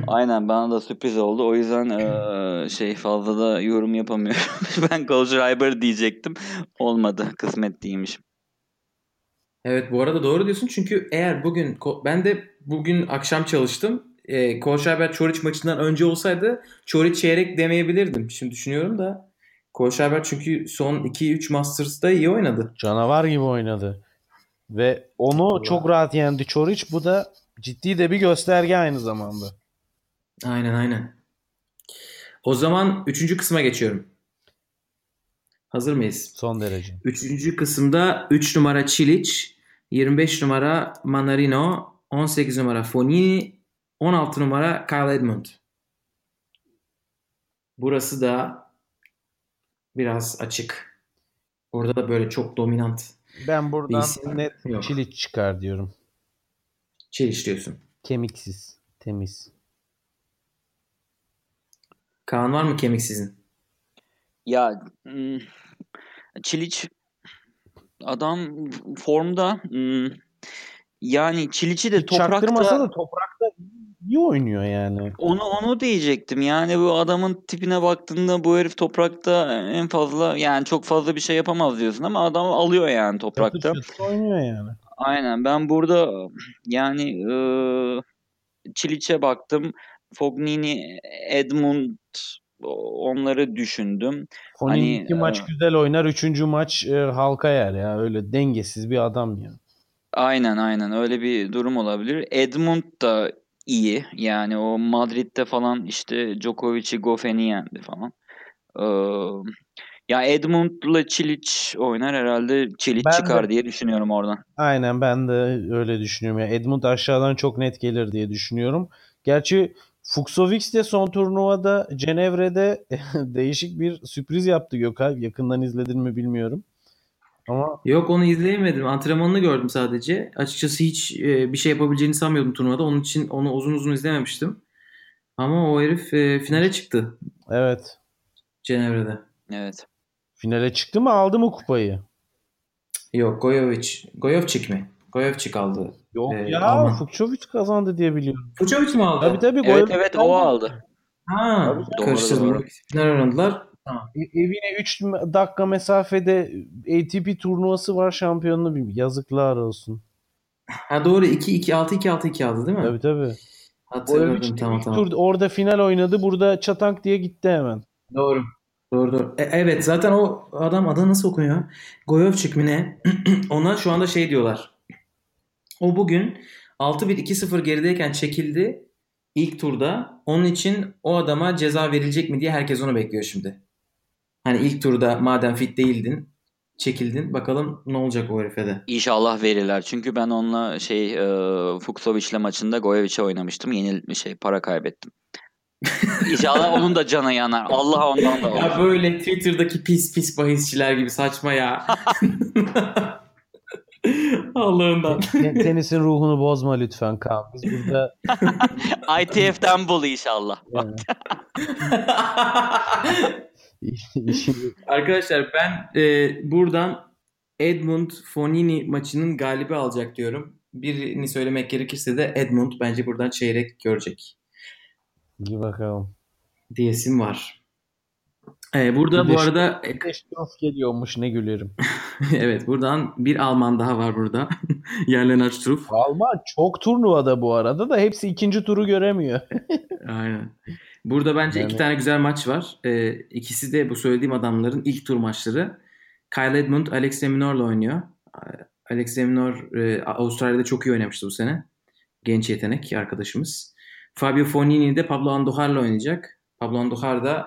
Aynen bana da sürpriz oldu. O yüzden eee, şey fazla da yorum yapamıyorum. [LAUGHS] ben Kohlschreiber diyecektim. Olmadı. Kısmet değilmiş. Evet bu arada doğru diyorsun çünkü eğer bugün ben de bugün akşam çalıştım. E, Kohlschreiber Çoric maçından önce olsaydı Çoric çeyrek demeyebilirdim. Şimdi düşünüyorum da Kohlschreiber çünkü son 2-3 Masters'da iyi oynadı. Canavar gibi oynadı. Ve onu Allah. çok rahat yendi Çoric. Bu da ciddi de bir gösterge aynı zamanda. Aynen aynen. O zaman 3. kısma geçiyorum. Hazır mıyız? Son derece. Üçüncü kısımda 3 numara Çilic, 25 numara Manarino, 18 numara Fonini, 16 numara Kyle Edmund. Burası da biraz açık. Burada da böyle çok dominant. Ben buradan İsim net yok. Çilic çıkar diyorum. Çilic diyorsun. Kemiksiz. Temiz. Kaan var mı kemik sizin? Ya hmm, Çiliç adam formda yani Çiliç'i de Hiç toprakta da toprakta iyi oynuyor yani. onu onu diyecektim. Yani bu adamın tipine baktığında bu herif toprakta en fazla yani çok fazla bir şey yapamaz diyorsun ama adam alıyor yani toprakta. Çatır oynuyor yani. Aynen ben burada yani eee Çiliç'e baktım. Fognini, Edmund onları düşündüm. Fonini Hani, iki maç e, güzel oynar. Üçüncü maç e, halka yer ya. Öyle dengesiz bir adam ya. Aynen aynen öyle bir durum olabilir. Edmund da iyi. Yani o Madrid'de falan işte Djokovic'i Goffen'i yendi falan. Ee, ya Edmund'la Çilic oynar herhalde Çilic Ben de- çıkar diye düşünüyorum oradan. Aynen ben de öyle düşünüyorum. Ya Edmund aşağıdan çok net gelir diye düşünüyorum. Gerçi Fuxovics de son turnuvada Cenevre'de [LAUGHS] değişik bir sürpriz yaptı Gökalp. Yakından izledin mi bilmiyorum. Ama Yok onu izleyemedim. Antrenmanını gördüm sadece. Açıkçası hiç e, bir şey yapabileceğini sanmıyordum turnuvada. Onun için onu uzun uzun izlememiştim. Ama o herif e, finale çıktı evet Cenevre'de. Evet. finale çıktı mı aldı mı kupayı? Yok Gojovic. Gojovcik mi? Gojovcik aldı. Yok Ee, ya Alman. Fuxovic kazandı diye biliyorum. Fucovic mi aldı? Tabii tabii. Evet Gojovic evet o aldı. Ha, karıştırdım. oynadılar. Tamam. E- Evine 3 dakika mesafede ATP turnuvası var şampiyonluğu bilmiyorum. Yazıklar olsun. Ha doğru 2 2 6 2 6 2 aldı değil mi? Tabii tabii. Hatırladım tamam tamam. tur orada final oynadı. Burada çatank diye gitti hemen. Doğru. Doğru doğru. E, evet zaten o adam adı nasıl okunuyor? Gojovcik mi ne? [CLEARS THROAT] Ona şu anda şey diyorlar. O bugün 6-1-2-0 gerideyken çekildi ilk turda. Onun için o adama ceza verilecek mi diye herkes onu bekliyor şimdi. Hani ilk turda madem fit değildin, çekildin. Bakalım ne olacak o herife de. İnşallah verirler. Çünkü ben onunla şey e, Fuxovic'le maçında Gojevic'e oynamıştım. Yenil şey para kaybettim. [LAUGHS] İnşallah onun da canı yanar. Allah ondan da Ya olur. böyle Twitter'daki pis pis bahisçiler gibi saçma ya. [LAUGHS] Allah'ından. Te- Tenisin ruhunu bozma lütfen Kaan. Biz burada [LAUGHS] ITF'den bul inşallah. yani, [LAUGHS] Arkadaşlar ben e, buradan Edmund Fonini maçının galibi alacak diyorum. Birini söylemek gerekirse de Edmund bence buradan çeyrek görecek iyi bakalım. diyesim var. E, burada Bir de bu şu- arada Eştof geliyormuş ne gülerim. [LAUGHS] evet buradan bir Alman daha var burada. [LAUGHS] Yerlen Struff. Alman çok turnuvada bu arada da hepsi ikinci turu göremiyor. [LAUGHS] Aynen. Burada bence Yani- iki tane güzel maç var. Ee, ikisi de bu söylediğim adamların ilk tur maçları. Kyle Edmund Alex de Minaur'la oynuyor. Alex de Minaur e, Avustralya'da çok iyi oynamıştı bu sene. Genç yetenek arkadaşımız. Fabio Fognini de Pablo Andujar'la oynayacak. Pablo Andujar da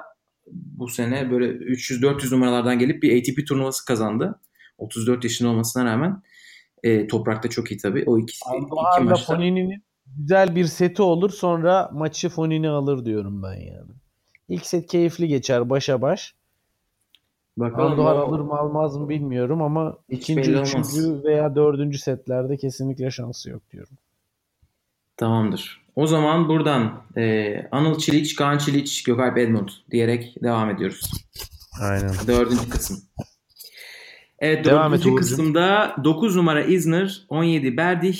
bu sene böyle 300-400 numaralardan gelip bir ATP turnuvası kazandı. 34 yaşında olmasına rağmen. E, toprakta çok iyi tabii. O ikisi iki Andujar'la maçta. Fonini'nin güzel bir seti olur sonra maçı Fonini alır diyorum ben yani. İlk set keyifli geçer başa baş. Bakalım. Andujar o- alır mı almaz mı bilmiyorum ama Hiç ikinci, üçüncü veya dördüncü setlerde kesinlikle şansı yok diyorum. Tamamdır. O zaman buradan e, Anıl Çiliç, Kaan Çiliç, Gökalp Edmund diyerek devam ediyoruz. Aynen. Dördüncü kısım. Evet Devam et dördüncü Uğurcuğum. kısımda 9 numara Isner, 17 Berdih,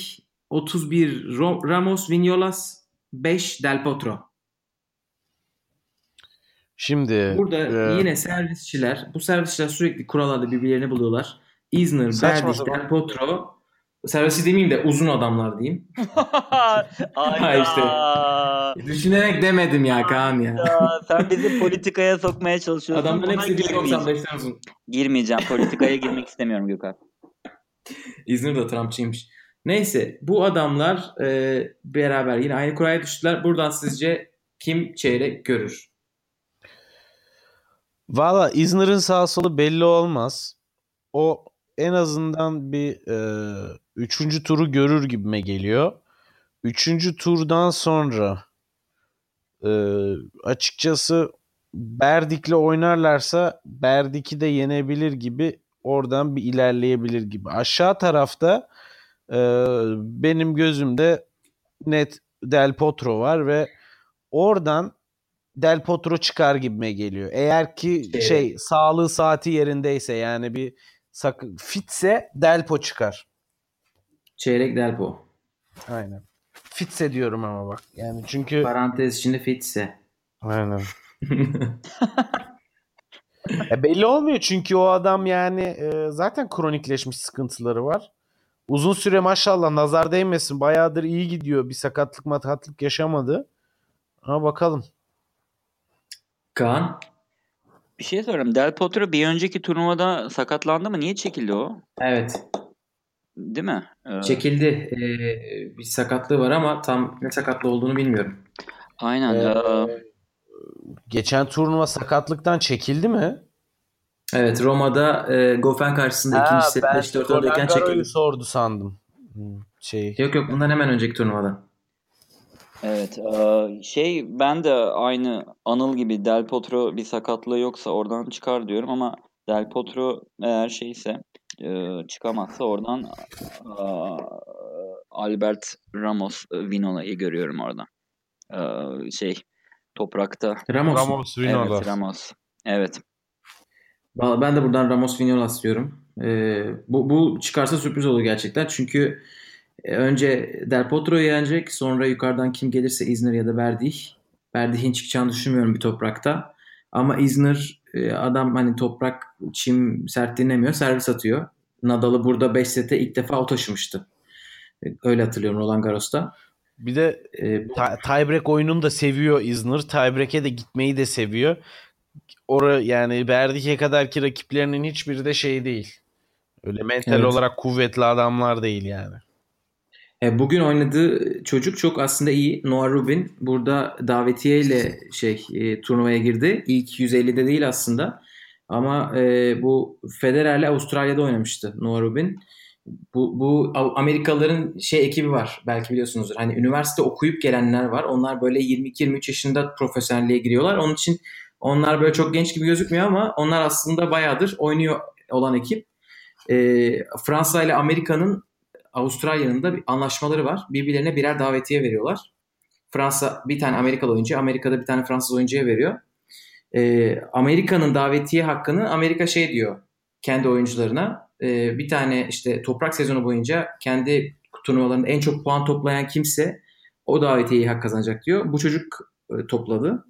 31 Ro- Ramos Vignolas, 5 Del Potro. Şimdi Burada e, yine servisçiler, bu servisçiler sürekli kurallarda birbirlerini buluyorlar. Isner, Saçma Berdih. Del Potro, servisi demeyeyim de uzun adamlar diyeyim. [LAUGHS] Ayda. işte. Düşünerek demedim ya Kaan ya. Sen bizi politikaya sokmaya çalışıyorsun. Adamların hepsi girmeyeceğim. 1.95'ten uzun. Girmeyeceğim. Politikaya girmek istemiyorum Gökhan. İzmir de Trumpçıymış. Neyse bu adamlar e, beraber yine aynı kuraya düştüler. Buradan sizce kim çeyrek görür? Valla İzmir'in sağ solu belli olmaz. O en azından bir e, üçüncü turu görür gibime geliyor. Üçüncü turdan sonra e, açıkçası Berdik'le oynarlarsa Berdik'i de yenebilir gibi oradan bir ilerleyebilir gibi. Aşağı tarafta e, benim gözümde net Del Potro var ve oradan Del Potro çıkar gibime geliyor. Eğer ki Evet. şey sağlığı saati yerindeyse yani bir sak fitse Delpo çıkar. Çeyrek Delpo. Aynen. Fitse diyorum ama bak. Yani çünkü Parantez içinde fitse. Aynen. [LAUGHS] E belli olmuyor çünkü o adam yani e, zaten kronikleşmiş sıkıntıları var. Uzun süre maşallah nazar değmesin. Bayağıdır iyi gidiyor. Bir sakatlık matakatlık yaşamadı. Ama bakalım. Kaan. Bir şey sorayım. Del Potro bir önceki turnuvada sakatlandı mı? Niye çekildi o? Evet. Değil mi? Ee, Çekildi. Ee, bir sakatlığı var ama tam ne sakatlı olduğunu bilmiyorum. Aynen. Ee, Ee, Geçen turnuva sakatlıktan çekildi mi? Evet Roma'da e, Goffin karşısında ikinci set 5-4 öndeyken çekildi. sordu sandım. Şey. Yok yok bundan hemen önceki turnuvada. Evet. şey ben de aynı Anıl gibi Del Potro bir sakatlığı yoksa oradan çıkar diyorum ama Del Potro eğer şeyse ee, çıkamazsa oradan aa, Albert Ramos e, Vinola'yı görüyorum orada. Şey toprakta. Ramos. Ramos Evet Ramos. Evet. Ben de buradan Ramos Vignolas diyorum. Ee, bu, bu çıkarsa sürpriz olur gerçekten. Çünkü önce Del Potro'yu yenecek. Sonra yukarıdan kim gelirse Isner ya da Berdih. Berdih'in çıkacağını düşünmüyorum bir toprakta. Ama Isner e, adam hani toprak çim sert dinlemiyor. Servis atıyor. Nadal'ı burada 5 sete ilk defa o taşımıştı. E, Öyle hatırlıyorum Roland Garros'ta. Bir de E, tiebreak oyununu da seviyor Isner. Tiebreak'e de gitmeyi de seviyor. Ora yani Berdik'e kadarki rakiplerinin hiçbiri de şey değil. Öyle mental Evet. olarak kuvvetli adamlar değil yani. E, bugün oynadığı çocuk çok aslında iyi. Noah Rubin burada davetiye ile şey e, turnuvaya girdi. İlk 150'de değil aslında. Ama e, bu Federer'le Avustralya'da oynamıştı Noah Rubin. Bu, bu Amerikalıların şey ekibi var. Belki biliyorsunuzdur. Hani üniversite okuyup gelenler var. Onlar böyle 22-23 yaşında profesyonelliğe giriyorlar. Onun için onlar böyle çok genç gibi gözükmüyor ama onlar aslında bayağıdır oynuyor olan ekip. E, Fransa ile Amerika'nın Avustralya'nın da bir anlaşmaları var. Birbirlerine birer davetiye veriyorlar. Fransa bir tane Amerikalı oyuncu, Amerika'da bir tane Fransız oyuncuya veriyor. Ee, Amerika'nın davetiye hakkını Amerika şey diyor kendi oyuncularına. Ee, bir tane işte toprak sezonu boyunca kendi turnuvalarında en çok puan toplayan kimse o davetiyeyi hak kazanacak diyor. Bu çocuk e, topladı.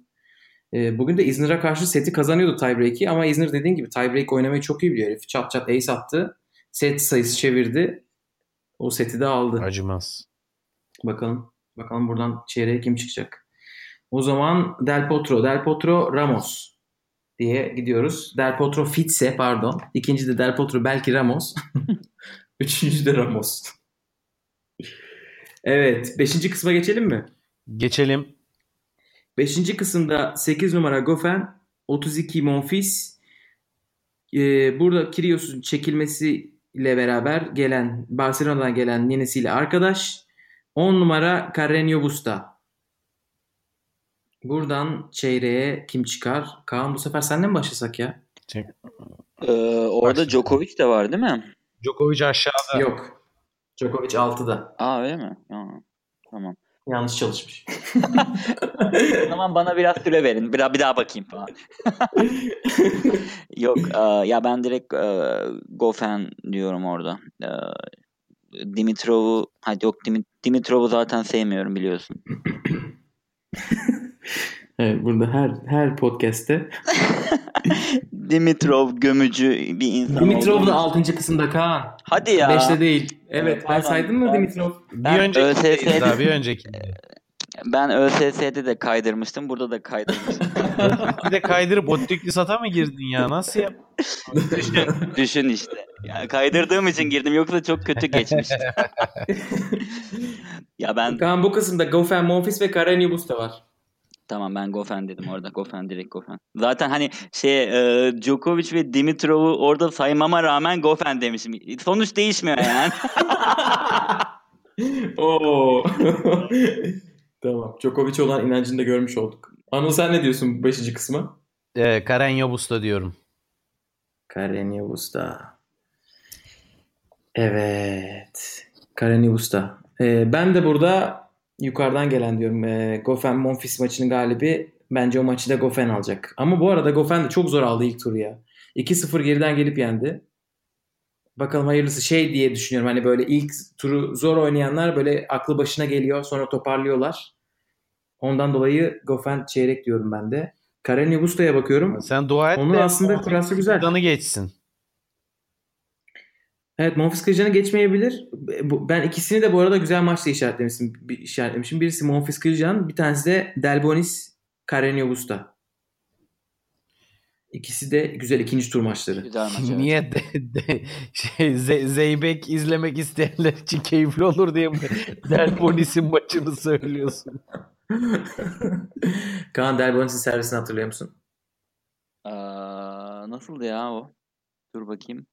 E, bugün de İzmir'e karşı seti kazanıyordu tiebreak'i ama İzmir dediğin gibi tiebreak oynamayı çok iyi biliyor herif. Çat çat ace attı. Set sayısı çevirdi. O seti de aldı. Acımaz. Bakalım. Bakalım buradan çeyreğe kim çıkacak. O zaman Del Potro, Del Potro, Ramos diye gidiyoruz. Del Potro Fitse pardon. İkinci de Del Potro belki Ramos. [LAUGHS] Üçüncü de Ramos. Evet. Beşinci kısma geçelim mi? Geçelim. Beşinci kısımda 8 numara Goffin, 32 Monfils. Ee, burada Kyrgios'un çekilmesiyle beraber gelen Barcelona'dan gelen yenisiyle arkadaş. 10 numara Carreño Busta. Buradan çeyreğe kim çıkar? Kaan bu sefer senden mi başlasak ya? Ee, orada Djokovic de var değil mi? Djokovic aşağıda. Yok. Djokovic 6'da. Aa öyle mi? Aa, tamam. Yanlış çalışmış. [LAUGHS] [LAUGHS] o zaman bana biraz süre verin. Bir, bir daha bakayım falan. [LAUGHS] Yok e, ya ben direkt e, Gofen diyorum orada. E, Dimitrov'u hadi yok Dimitrov'u zaten sevmiyorum biliyorsun. evet burada her her podcast'te [LAUGHS] Dimitrov gömücü bir insan. Dimitrov da 6. kısımda Kaan. Hadi ya. 5'te değil. Evet, ben saydım mı Dimitrov? Bir önceki ÖSS'de, daha bir [LAUGHS] önceki. Ben ÖSS'de de kaydırmıştım. Burada da kaydırmıştım. [LAUGHS] bir de kaydırıp Ottikli sata mı girdin ya? Nasıl yap? düşün, düşün işte. Yani kaydırdığım için girdim. Yoksa çok kötü geçmişti. ya ben... Kaan bu kısımda Gofen, Monfils ve Kareniubus da var. Tamam ben Gofen dedim orada. Gofen direkt Gofen. Zaten hani şey e, Djokovic ve Dimitrov'u orada saymama rağmen Gofen demişim. Sonuç değişmiyor yani. [LAUGHS] Oo. [LAUGHS] tamam. Djokovic olan inancını da görmüş olduk. Anıl sen ne diyorsun 5. kısma? Ee, Karen Yobus'ta diyorum. Karen Yobus'ta. Evet. Karen Yobus'ta. Ee, ben de burada yukarıdan gelen diyorum. E, Gofen Monfils maçının galibi bence o maçı da Gofen alacak. Ama bu arada Gofen de çok zor aldı ilk turu ya. 2-0 geriden gelip yendi. Bakalım hayırlısı şey diye düşünüyorum. Hani böyle ilk turu zor oynayanlar böyle aklı başına geliyor sonra toparlıyorlar. Ondan dolayı Gofen çeyrek diyorum ben de. Karen Yugusta'ya bakıyorum. Sen dua et Onun aslında kurası güzel. Danı geçsin. Evet Monfils Kırcan'ı geçmeyebilir. Ben ikisini de bu arada güzel maçta işaretlemişim. işaretlemişim. Birisi Monfils Kırcan, bir tanesi de Delbonis Carreño Busta. İkisi de güzel ikinci tur maçları. Güzel maç, evet. Niye de, de, şey, Ze, Zeybek izlemek isteyenler için keyifli olur diye mi Delbonis'in maçını söylüyorsun? [LAUGHS] Kaan Delbonis'in servisini hatırlıyor musun? Aa, nasıldı ya o? Dur bakayım.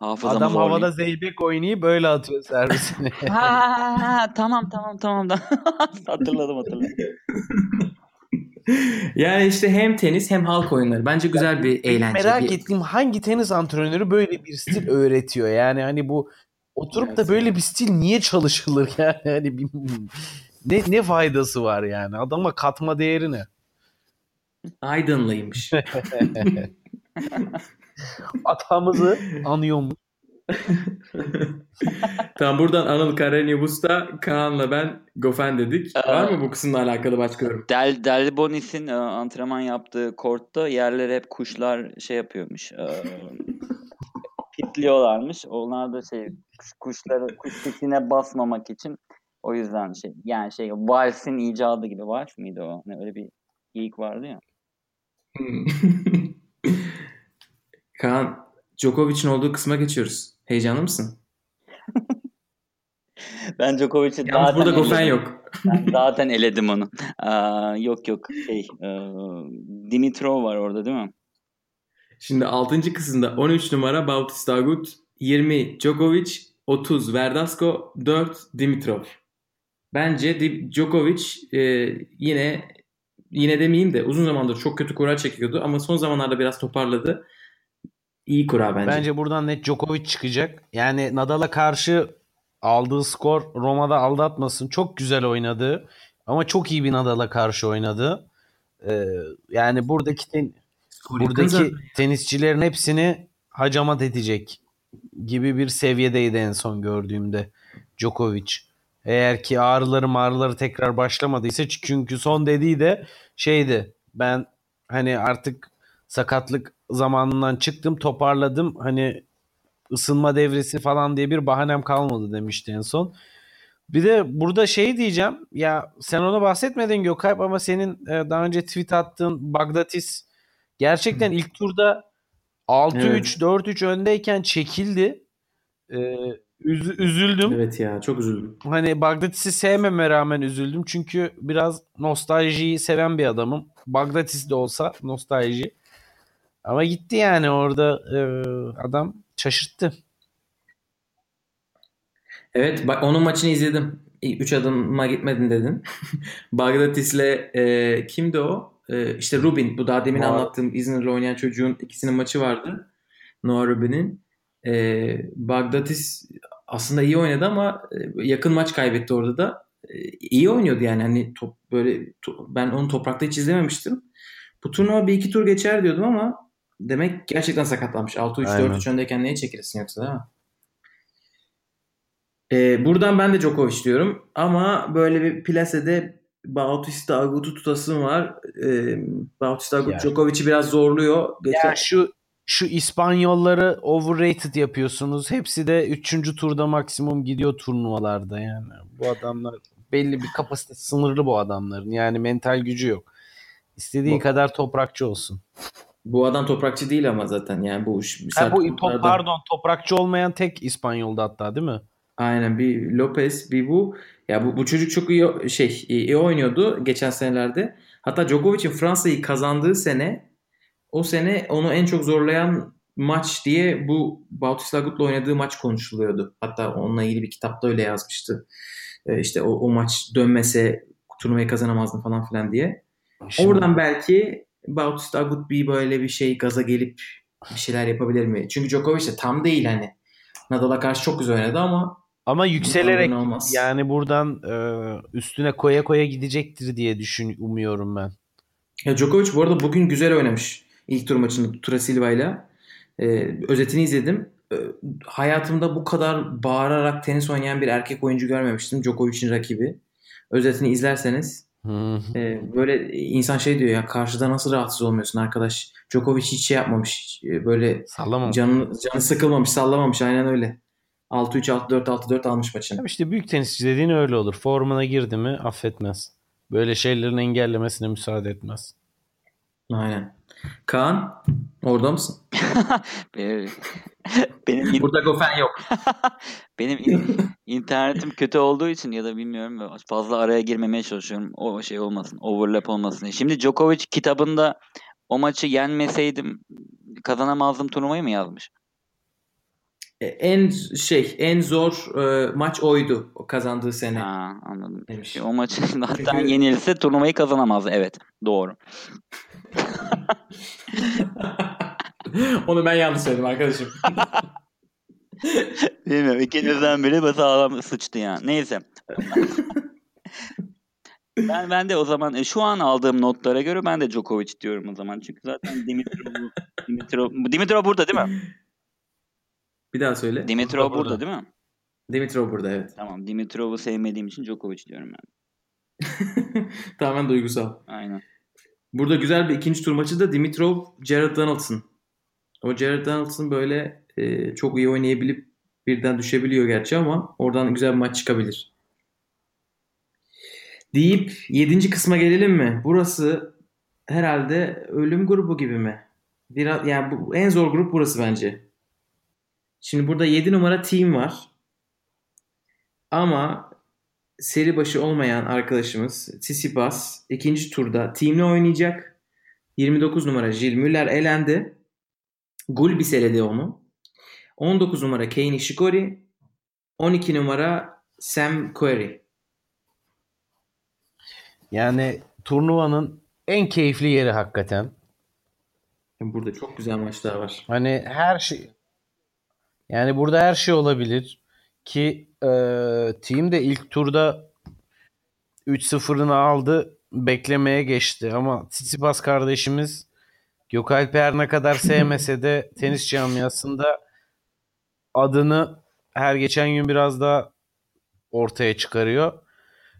Hafızamı Adam zorlayayım. havada zeybek oynayıp böyle atıyor servisini. [LAUGHS] ha, tamam tamam tamam. [LAUGHS] hatırladım hatırladım. [LAUGHS] yani işte hem tenis hem halk oyunları. Bence güzel bir eğlence. Merak bir... ettiğim hangi tenis antrenörü böyle bir stil [CLEARS THROAT] öğretiyor? Yani hani bu oturup da böyle bir stil niye çalışılır yani? Hani bir, ne ne faydası var yani? Adama katma değeri ne? Aydınlıymış. [LAUGHS] Atamızı anıyor mu? [LAUGHS] tamam buradan Anıl Karenibus'ta Kaan'la ben Gofen dedik. Ee, Var mı bu kısımla alakalı başka yorum? Del, Del Bonis'in e, antrenman yaptığı kortta yerlere hep kuşlar şey yapıyormuş. E, [LAUGHS] pitliyorlarmış. Onlar da şey kuşları kuş sesine basmamak için o yüzden şey yani şey valsin icadı gibi vals mıydı o? Hani öyle bir geyik vardı ya. Kaan, Djokovic'in olduğu kısma geçiyoruz. Heyecanlı mısın? [LAUGHS] ben Djokovic'i zaten burada Gofen yok. [LAUGHS] ben zaten eledim onu. Aa, yok yok. Şey, e, Dimitrov var orada değil mi? Şimdi 6. kısımda 13 numara Bautista Agut, 20 Djokovic, 30 Verdasco, 4 Dimitrov. Bence Djokovic e, yine yine demeyeyim de uzun zamandır çok kötü kura çekiyordu ama son zamanlarda biraz toparladı iyi kura bence. Bence buradan net Djokovic çıkacak. Yani Nadal'a karşı aldığı skor Roma'da aldatmasın. Çok güzel oynadı. Ama çok iyi bir Nadal'a karşı oynadı. Ee, yani buradaki ten, buradaki tenisçilerin hepsini hacamat edecek gibi bir seviyedeydi en son gördüğümde Djokovic. Eğer ki ağrıları mağrıları tekrar başlamadıysa çünkü son dediği de şeydi ben hani artık sakatlık zamanından çıktım toparladım hani ısınma devresi falan diye bir bahanem kalmadı demişti en son. Bir de burada şey diyeceğim ya sen ona bahsetmedin Gökalp ama senin e, daha önce tweet attığın Bagdatis gerçekten ilk turda 6-3 evet. 4-3 öndeyken çekildi. Ee, üz- üzüldüm. Evet ya çok üzüldüm. Hani Bagdatis'i sevmeme rağmen üzüldüm. Çünkü biraz nostaljiyi seven bir adamım. Bagdatis de olsa nostalji. Ama gitti yani orada e, adam şaşırttı. Evet bak onun maçını izledim. Üç adıma gitmedin dedin. [LAUGHS] Bagdatis'le e, kimdi o? E, işte Rubin. Bu daha demin Noah. anlattığım İzmir'le oynayan çocuğun ikisinin maçı vardı. Noah Rubin'in. E, Bagdatis aslında iyi oynadı ama e, yakın maç kaybetti orada da. e, iyi oynuyordu yani hani top böyle to, ben onu toprakta hiç izlememiştim. Bu turnuva bir iki tur geçer diyordum ama demek gerçekten sakatlanmış. 6-3 4-3 öndeyken neye çekilirsin yoksa değil mi? Ee, buradan ben de Djokovic diyorum ama böyle bir plasede Bautista Agut'u tutasım var. Ee, Bautista Agut yani. Djokovic'i biraz zorluyor. Geçen... Ya şu şu İspanyolları overrated yapıyorsunuz. Hepsi de 3. turda maksimum gidiyor turnuvalarda yani. Bu adamlar belli bir kapasite sınırlı bu adamların. Yani mental gücü yok. İstediği bu, kadar toprakçı olsun. Bu adam toprakçı değil ama zaten yani bu ha, bu top, pardon toprakçı olmayan tek İspanyol'da hatta değil mi? Aynen bir Lopez bir bu. Ya bu, bu çocuk çok iyi şey iyi oynuyordu geçen senelerde. Hatta Djokovic'in Fransa'yı kazandığı sene o sene onu en çok zorlayan maç diye bu Bautista Agut'la oynadığı maç konuşuluyordu. Hatta onunla ilgili bir kitapta öyle yazmıştı. Ee, işte o, o maç dönmese turnuvayı kazanamazdım falan filan diye. Şimdi... Oradan belki Bautista Agut bir böyle bir şey gaza gelip bir şeyler yapabilir mi? Çünkü Djokovic de tam değil hani. Nadal'a karşı çok güzel oynadı ama ama yükselerek yani buradan e, üstüne koya koya gidecektir diye düşün umuyorum ben. Ya Djokovic bu arada bugün güzel oynamış. İlk tur maçını Tura Silva ile. özetini izledim. E, hayatımda bu kadar bağırarak tenis oynayan bir erkek oyuncu görmemiştim. Djokovic'in rakibi. Özetini izlerseniz e, böyle insan şey diyor ya karşıda nasıl rahatsız olmuyorsun arkadaş. Djokovic hiç şey yapmamış. Böyle Sallamamış. canı, canı sıkılmamış sallamamış aynen öyle. 6-3, 6-4, 6-4 almış maçını. İşte büyük tenisçi dediğin öyle olur. Formuna girdi mi affetmez. Böyle şeylerin engellemesine müsaade etmez. Aynen. Kaan orada mısın? [LAUGHS] benim, [LAUGHS] benim Burada gofen yok. [LAUGHS] benim internetim kötü olduğu için ya da bilmiyorum fazla araya girmemeye çalışıyorum. O şey olmasın, overlap olmasın. Şimdi Djokovic kitabında o maçı yenmeseydim kazanamazdım turnuvayı mı yazmış? E, en şey en zor e, maç oydu o kazandığı sene. Ha, anladım. Demiş. O maçı zaten Çünkü... yenilse turnuvayı kazanamaz. Evet doğru. Onu ben yanlış söyledim arkadaşım. [LAUGHS] Bilmiyorum. İkinizden biri sağlam sıçtı yani. Neyse. ben ben de o zaman e, şu an aldığım notlara göre ben de Djokovic diyorum o zaman. Çünkü zaten Dimitrov Dimitrov Dimitrov burada değil mi? Bir daha söyle. Dimitrov burada, burada değil mi? Dimitrov burada evet. Tamam. Dimitrov'u sevmediğim için Djokovic diyorum ben. [LAUGHS] Tamamen duygusal. Aynen. Burada güzel bir ikinci tur maçı da Dimitrov, Jared Donaldson. O Jared Donaldson böyle e, çok iyi oynayabilip birden düşebiliyor gerçi ama oradan güzel bir maç çıkabilir. Deyip yedinci kısma gelelim mi? Burası herhalde ölüm grubu gibi mi? Biraz yani bu en zor grup burası bence. Şimdi burada 7 numara team var. Ama seri başı olmayan arkadaşımız Tsitsipas ikinci turda teamle oynayacak. 29 numara Jill Müller elendi. Gulbis eledi onu. 19 numara Kei Nishikori. 12 numara Sam Querrey. Yani turnuvanın en keyifli yeri hakikaten. Burada çok güzel maçlar var. Hani her şey yani burada her şey olabilir ki e, team de ilk turda 3-0'ını aldı beklemeye geçti ama Tsitsipas kardeşimiz Gökalp ne kadar sevmese de [LAUGHS] tenis camiasında adını her geçen gün biraz daha ortaya çıkarıyor.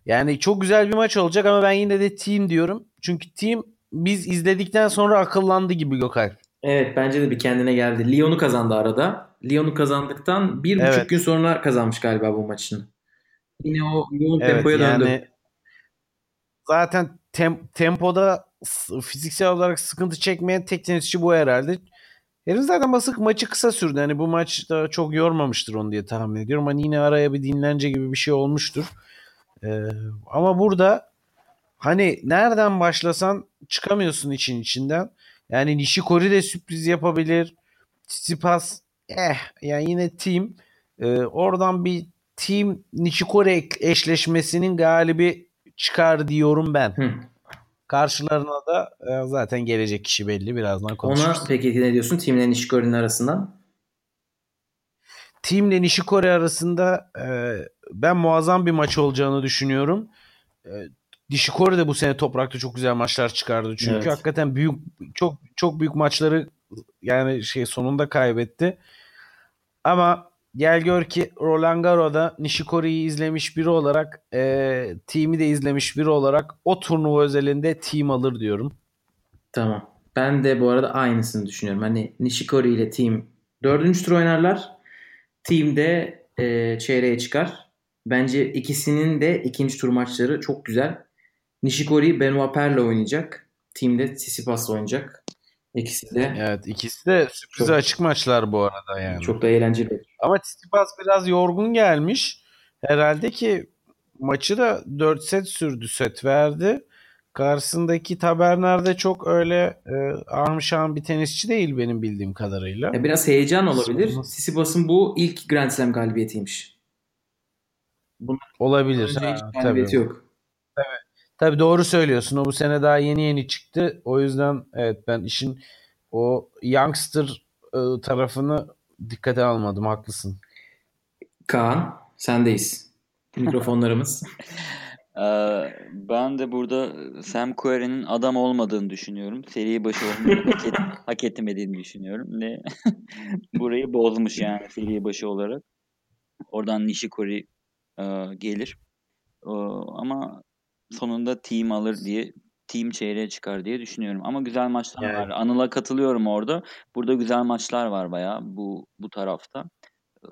Yani çok güzel bir maç olacak ama ben yine de team diyorum. Çünkü team biz izledikten sonra akıllandı gibi Gökalp. Evet bence de bir kendine geldi. Lyon'u kazandı arada. Lyon'u kazandıktan bir evet. buçuk gün sonra kazanmış galiba bu maçını. Yine o yoğun evet, tempoya yani, döndü. Zaten tem, tempoda fiziksel olarak sıkıntı çekmeyen tek tenisçi bu herhalde. Herif zaten basık maçı kısa sürdü. Hani bu maç da çok yormamıştır onu diye tahmin ediyorum. Hani yine araya bir dinlence gibi bir şey olmuştur. Ee, ama burada hani nereden başlasan çıkamıyorsun için içinden. Yani Nishikori de sürpriz yapabilir. Tsitsipas eh yani yine team e, oradan bir team Nishikori eşleşmesinin galibi çıkar diyorum ben. Hı. Karşılarına da e, zaten gelecek kişi belli. Birazdan konuşuruz. Ona peki ne diyorsun teamle Nishikori'nin arasından? Team ile Nishikori arasında e, ben muazzam bir maç olacağını düşünüyorum. E, Nishikori de bu sene toprakta çok güzel maçlar çıkardı. Çünkü Evet. hakikaten büyük çok çok büyük maçları yani şey sonunda kaybetti. Ama gel gör ki Roland Garros'da Nishikori'yi izlemiş biri olarak e, team'i de izlemiş biri olarak o turnuva özelinde team alır diyorum. Tamam. Ben de bu arada aynısını düşünüyorum. Hani Nishikori ile team dördüncü tur oynarlar. Team de e, çeyreğe çıkar. Bence ikisinin de ikinci tur maçları çok güzel. Nishikori Benoit Paire oynayacak. Team'de Tsitsipas'la oynayacak. İkisi de Evet ikisi de sürprize Çok- açık maçlar bu arada yani. çok da eğlenceli. Ama Tsitsipas biraz yorgun gelmiş. Herhalde ki maçı da 4 set sürdü. Set verdi. Karşısındaki Taberner de çok öyle e, ahım bir tenisçi değil benim bildiğim kadarıyla. Ya biraz heyecan olabilir. Sorun. Tsitsipas'ın bu ilk Grand Slam galibiyetiymiş. Olabilir. Önce Ha, hiç tabii. galibiyeti yok. Tabii doğru söylüyorsun. O bu sene daha yeni yeni çıktı. O yüzden evet ben işin o youngster e, tarafını dikkate almadım. Haklısın. Kaan sendeyiz. Mikrofonlarımız. [LAUGHS] [LAUGHS] Ee, ben de burada Sam Querrey'nin adam olmadığını düşünüyorum. Seri başı olmayı hak, et, hak etmediğini düşünüyorum. Ne [LAUGHS] burayı bozmuş yani seri başı olarak. Oradan Nishikori e, gelir. E, ama sonunda team alır diye team çeyreğe çıkar diye düşünüyorum. Ama güzel maçlar Yani. var. Anıl'a katılıyorum orada. Burada güzel maçlar var bayağı bu bu tarafta. E,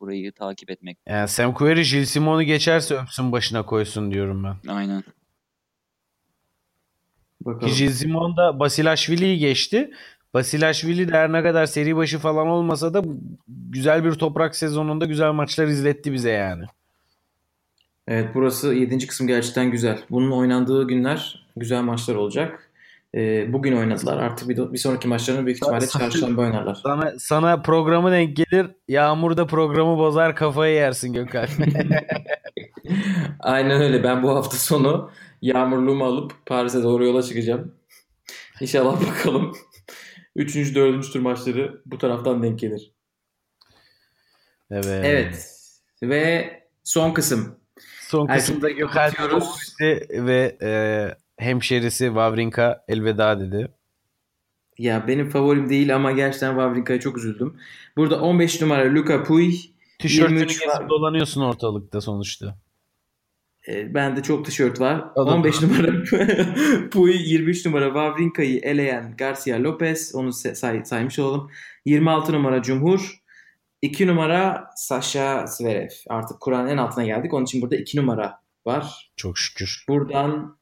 burayı takip etmek Yani Sam Querrey Gilles Simon'u geçerse öpsün başına koysun diyorum ben. aynen. Ki Bakalım. Gilles Simon da Basilashvili'yi geçti. Basilashvili de her ne kadar seri başı falan olmasa da güzel bir toprak sezonunda güzel maçlar izletti bize yani. Evet burası 7. kısım gerçekten güzel. Bunun oynandığı günler güzel maçlar olacak. Ee, bugün oynadılar. Artık bir, bir sonraki maçlarını büyük ihtimalle çarşamba oynarlar. Sana, sana programı denk gelir. Yağmur da programı bozar kafayı yersin Gökhan. [LAUGHS] Aynen öyle. Ben bu hafta sonu yağmurluğumu alıp Paris'e doğru yola çıkacağım. İnşallah bakalım. [LAUGHS] Üçüncü, dördüncü tur maçları bu taraftan denk gelir. evet. Evet. Ve son kısım. Son kısımda Gökhan ve e, hemşerisi Wawrinka elveda dedi. Ya benim favorim değil ama gerçekten Wawrinka'ya çok üzüldüm. Burada 15 numara Luka Puy. Tişörtünü 23 kesip var. dolanıyorsun ortalıkta sonuçta. E, bende çok tişört var. O da 15 numara [LAUGHS] Puy, 23 numara Wawrinka'yı eleyen Garcia Lopez. Onu say- saymış olalım. 26 numara Cumhur. 2 numara Sasha Zverev. Artık Kur'an'ın en altına geldik. Onun için burada 2 numara var. Çok şükür. Buradan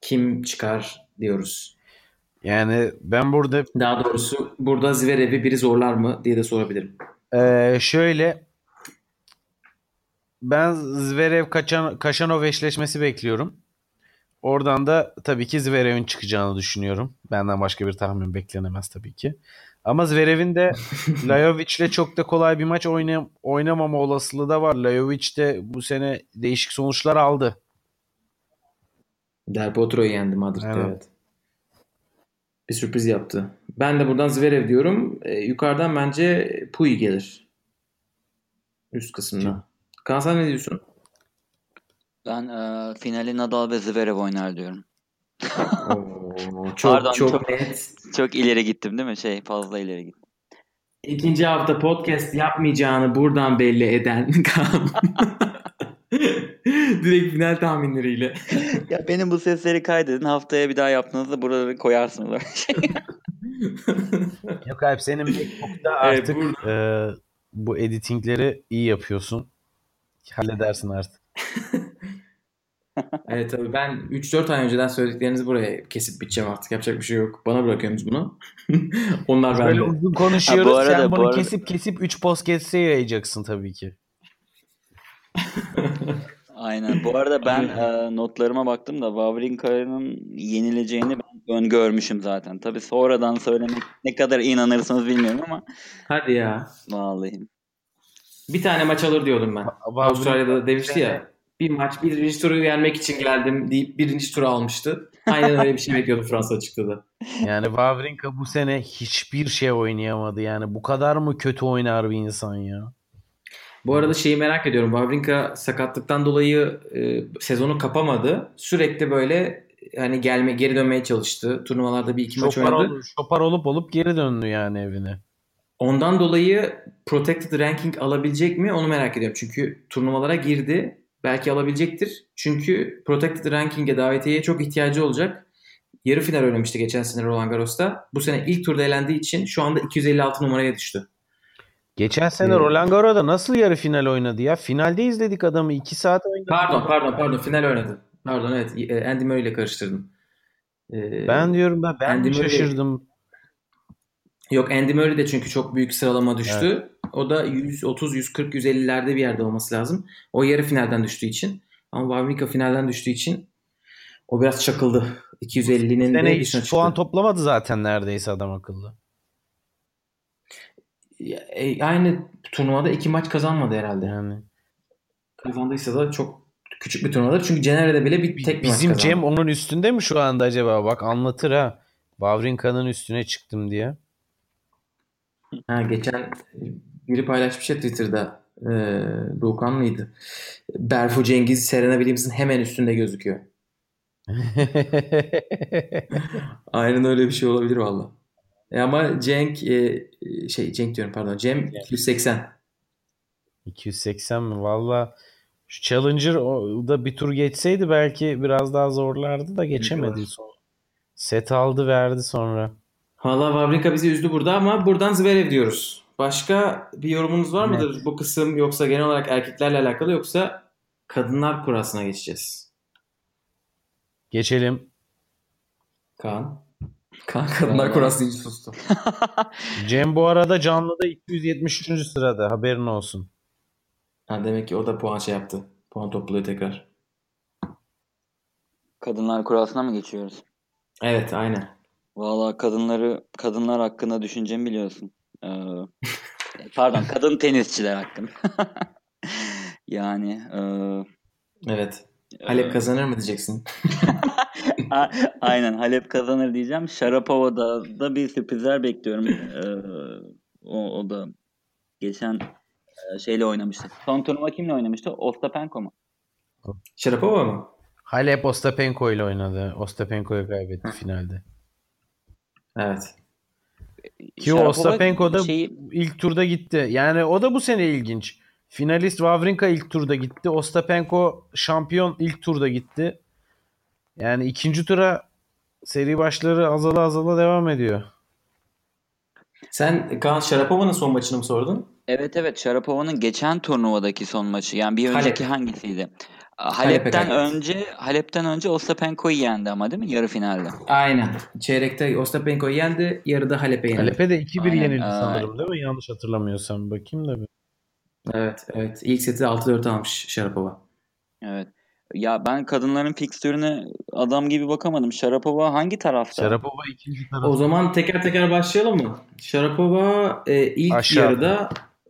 kim çıkar diyoruz. Yani ben burada Daha doğrusu burada Zverev'i biri zorlar mı diye de sorabilirim. Ee, şöyle ben Zverev Kaçan, Kaşanov eşleşmesi bekliyorum. Oradan da tabii ki Zverev'in çıkacağını düşünüyorum. Benden başka bir tahmin beklenemez tabii ki. Ama Zverev'in de [LAUGHS] Lajovic'le çok da kolay bir maç oynay- oynamama olasılığı da var. Lajovic de bu sene değişik sonuçlar aldı. Del Potro'yu yendi Madrid'de Aynen. evet. Bir sürpriz yaptı. Ben de buradan Zverev diyorum. Ee, yukarıdan bence Puy gelir. Üst kısımda. Kaan sen ne diyorsun? Ben e, finali Nadal ve Zverev oynar diyorum. Oo, [LAUGHS] çok Pardon, çok, çok- net. Çok ileri gittim değil mi? Şey fazla ileri gittim. İkinci hafta podcast yapmayacağını buradan belli eden [LAUGHS] Kaan. Direkt final tahminleriyle. [LAUGHS] ya benim bu sesleri kaydedin. Haftaya bir daha yaptığınızda buraları koyarsınız. Yok Alp senin MacBook'ta Evet, artık e, bu editingleri iyi yapıyorsun. Halledersin artık. Evet tabii ben 3-4 ay önceden söylediklerinizi buraya kesip biteceğim artık. Yapacak bir şey yok. Bana bırakıyorsunuz bunu. [LAUGHS] Onlar Böyle bende. uzun konuşuyoruz. Ha, bu arada- Sen bu bunu arada- kesip kesip 3 podcast'e yayacaksın tabii ki. [LAUGHS] Aynen. Bu arada ben e, notlarıma baktım da Wawrinka'nın yenileceğini ben öngörmüşüm zaten. Tabii sonradan söylemek ne kadar inanırsınız bilmiyorum ama Hadi ya. vallahi. Bir tane maç alır diyordum ben. Avustralya'da demişti ya. Bir maç birinci turu yenmek için geldim deyip birinci turu almıştı. Aynen öyle bir şey bekliyordum Fransa açıkta da. [LAUGHS] Yani Wawrinka bu sene hiçbir şey oynayamadı. Yani bu kadar mı kötü oynar bir insan ya? Bu arada şeyi merak ediyorum. Wawrinka sakatlıktan dolayı e, sezonu kapamadı. Sürekli böyle hani gelme geri dönmeye çalıştı. Turnuvalarda bir iki maç Şopar, oynadı. ol- şopar olup olup geri döndü yani evine. Ondan dolayı protected ranking alabilecek mi onu merak ediyorum. Çünkü turnuvalara girdi. Belki alabilecektir. Çünkü protected ranking'e davetiyeye çok ihtiyacı olacak. Yarı final oynamıştı geçen sene Roland Garros'ta. Bu sene ilk turda elendiği için şu anda 256 numaraya düştü. Geçen sene Evet. Roland Garros'da nasıl yarı final oynadı ya? Finalde izledik adamı. 2 saat oynadı. Pardon pardon pardon final oynadı. Pardon evet e, Andy Murray ile karıştırdım. Ee, Ben diyorum ben, ben Andy mi Murray- şaşırdım. Yok Andy Murray de çünkü çok büyük sıralama düştü. O da 130, 140, 150'lerde bir yerde olması lazım. O yarı finalden düştüğü için. Ama Wawrinka finalden düştüğü için o biraz çakıldı. 250'nin de dışına çıktı. puan toplamadı zaten neredeyse adam akıllı. E, aynı turnuvada iki maç kazanmadı herhalde. Yani. Kazandıysa da çok küçük bir turnuvadır. Çünkü Cenere'de bile bir tek bir Bizim. Cem onun üstünde mi şu anda acaba? Bak anlatır ha. Wawrinka'nın üstüne çıktım diye. Ha, geçen biri paylaşmış ya Twitter'da. Ee, Doğukan mıydı? Berfu Cengiz Serena Williams'ın hemen üstünde gözüküyor. [LAUGHS] Aynen öyle bir şey olabilir valla. E ama Cenk e, şey Cenk diyorum pardon. Cem 280. 280 mi? Valla şu Challenger o da bir tur geçseydi belki biraz daha zorlardı da geçemedi. Son. Set aldı verdi sonra. Valla Wawrinka bizi üzdü burada ama buradan Zverev diyoruz. Başka bir yorumunuz var mıdır bu kısım yoksa genel olarak erkeklerle alakalı yoksa kadınlar kurasına geçeceğiz? Geçelim. Kaan. [LAUGHS] Kaan kadınlar kurası deyince sustu. [LAUGHS] Cem bu arada canlıda 273. sırada haberin olsun. Ha, demek ki o da puan şey yaptı. Puan topluyor tekrar. Kadınlar kurasına mı geçiyoruz? Evet aynen. Valla kadınları kadınlar hakkında düşüncemi biliyorsun. Ee, pardon kadın tenisçiler hakkında. [LAUGHS] yani e, Evet. e, Halep kazanır mı diyeceksin? [LAUGHS] aynen Halep kazanır diyeceğim. Sharapova'da da bir sürprizler bekliyorum. Ee, o, o da geçen e, şeyle oynamıştı. Son turnuva kimle oynamıştı? Ostapenko mu? Sharapova mı? Halep Ostapenko ile oynadı. Ostapenko'yu kaybetti finalde. Evet. Ki Ostapenko da şeyi- ilk turda gitti. Yani o da bu sene ilginç. Finalist Wawrinka ilk turda gitti. Ostapenko şampiyon ilk turda gitti. Yani ikinci tura seri başları azala azala devam ediyor. Sen Kaan Sharapova'nın son maçını mı sordun? Evet evet Sharapova'nın geçen turnuvadaki son maçı. Yani bir Halep. önceki hangisiydi? Halep'e Halep'ten kaybetti. önce Halep'ten önce Ostapenko'yu yendi ama değil mi yarı finalde? Aynen. Çeyrekte Ostapenko'yu yendi. Yarıda Halep'e yendi. Halep'e de 2-1 Aynen, yenildi sanırım değil mi? Yanlış hatırlamıyorsam. Bakayım da bir. Evet. Evet. İlk seti 6-4 almış Sharapova. Evet. Ya ben kadınların fikstürüne adam gibi bakamadım. Sharapova hangi tarafta? Sharapova ikinci taraf. O zaman teker teker başlayalım mı? Sharapova e, ilk Aşağıda. yarıda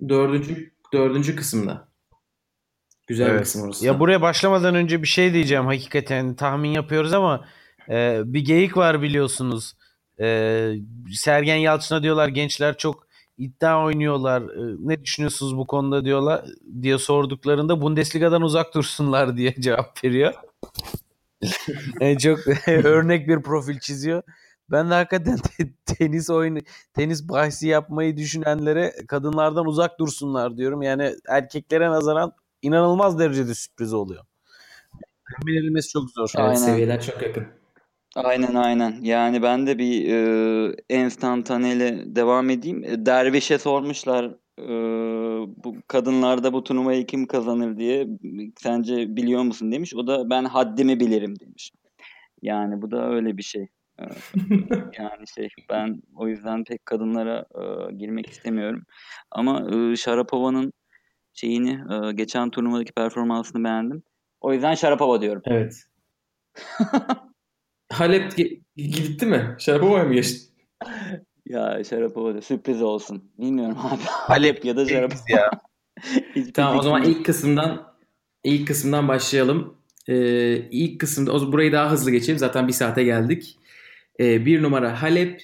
dördüncü, dördüncü kısımda. Güzel bir Evet. kısım orası. Ya buraya başlamadan önce bir şey diyeceğim hakikaten tahmin yapıyoruz ama e, bir geyik var biliyorsunuz. E, Sergen Yalçın'a diyorlar gençler çok iddia oynuyorlar. E, ne düşünüyorsunuz bu konuda diyorlar diye sorduklarında Bundesliga'dan uzak dursunlar [LAUGHS] diye cevap veriyor. Yani çok [LAUGHS] örnek bir profil çiziyor. Ben de hakikaten te- [LAUGHS] tenis oyunu tenis bahsi yapmayı düşünenlere kadınlardan uzak dursunlar diyorum. Yani erkeklere nazaran inanılmaz derecede sürpriz oluyor. Tahmin edilmesi çok zor. Evet, Aynen. seviyeler çok yakın. Aynen aynen. Yani ben de bir e, enstantaneyle devam edeyim. E, Derviş'e sormuşlar e, bu kadınlarda bu turnuvayı kim kazanır diye. Sence biliyor musun demiş. O da ben haddimi bilirim demiş. Yani bu da öyle bir şey. E, [LAUGHS] yani şey ben o yüzden pek kadınlara e, girmek istemiyorum. Ama e, Sharapova'nın şeyini e, geçen turnuvadaki performansını beğendim. O yüzden Sharapova diyorum. Evet. [LAUGHS] Halep ge- gitti mi? Sharapova'ya mı geçti? Ya Sharapova da sürpriz olsun. Bilmiyorum abi. Halep [LAUGHS] ya da Sharapova. ya. [LAUGHS] Tamam o zaman ilk kısımdan ilk kısımdan başlayalım. Ee, ilk kısımda o burayı daha hızlı geçelim. Zaten bir saate geldik. Ee, bir numara Halep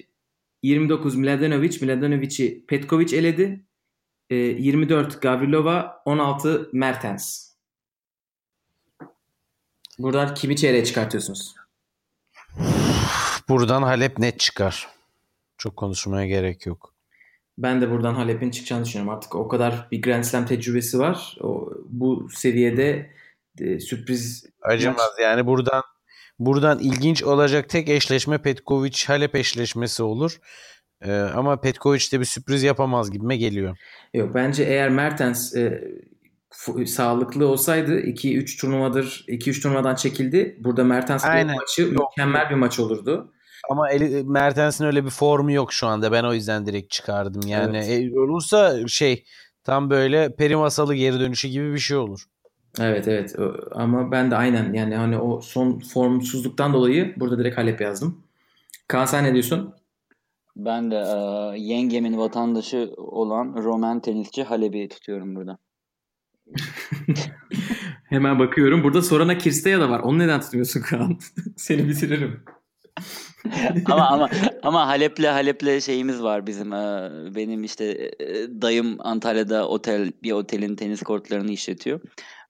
29 Mladenovic. Mladenovic'i Petkovic eledi. Ee, 24 Gavrilova 16 Mertens. Buradan kimi çeyreğe çıkartıyorsunuz? Buradan Halep net çıkar. Çok konuşmaya gerek yok. Ben de buradan Halep'in çıkacağını düşünüyorum. Artık o kadar bir Grand Slam tecrübesi var. O, bu seviyede e, sürpriz Acımaz yani buradan buradan ilginç olacak tek eşleşme Petkovic Halep eşleşmesi olur. Ee, ama Petkovic de bir sürpriz yapamaz gibime geliyor. Yok bence eğer Mertens e, sağlıklı olsaydı 2-3 turnuvadır 2-3 turnuvadan çekildi. Burada Mertens Aynen. maçı mükemmel bir maç olurdu. Ama Eli, Mertens'in öyle bir formu yok şu anda. Ben o yüzden direkt çıkardım. Yani e, olursa şey tam böyle peri masalı geri dönüşü gibi bir şey olur. Evet evet ama ben de aynen yani hani o son formsuzluktan dolayı burada direkt Halep yazdım. Kaan sen ne diyorsun? Ben de e, yengemin vatandaşı olan Roman tenisçi Halep'i tutuyorum burada. [LAUGHS] Hemen bakıyorum. Burada Sorana Kirsteya da var. Onu neden tutmuyorsun Kaan? [LAUGHS] Seni bitiririm. [LAUGHS] ama ama ama Halep'le Halep'le şeyimiz var bizim. e, benim işte e, dayım Antalya'da otel bir otelin tenis kortlarını işletiyor.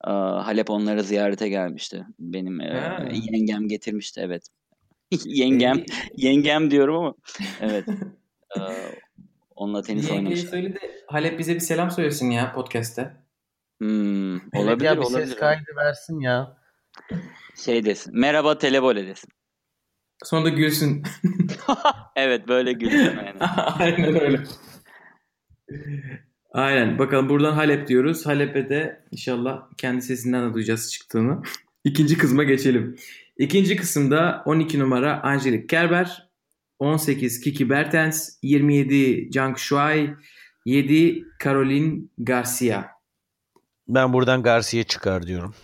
E, Halep onları ziyarete gelmişti. Benim Ha. yengem getirmişti evet. [LAUGHS] yengem Ee, yengem diyorum ama evet. [LAUGHS] E, onunla tenis Yengeyi oynamış. söyle de Halep bize bir selam söylesin ya podcast'te. Hmm, olabilir ya bir olabilir. ses kaydı versin ya. Şey desin. Merhaba telebole desin. Sonra da gülsün. [LAUGHS] Evet böyle gülüyorum yani. Aynen öyle. Aynen. Bakalım buradan Halep diyoruz. Halep'e de inşallah kendi sesinden de duyacağız çıktığını. İkinci kısma geçelim. İkinci kısımda 12 numara Angelique Kerber, 18 Kiki Bertens, 27 Zhang Shuai, 7 Caroline Garcia. Ben buradan Garcia çıkar diyorum.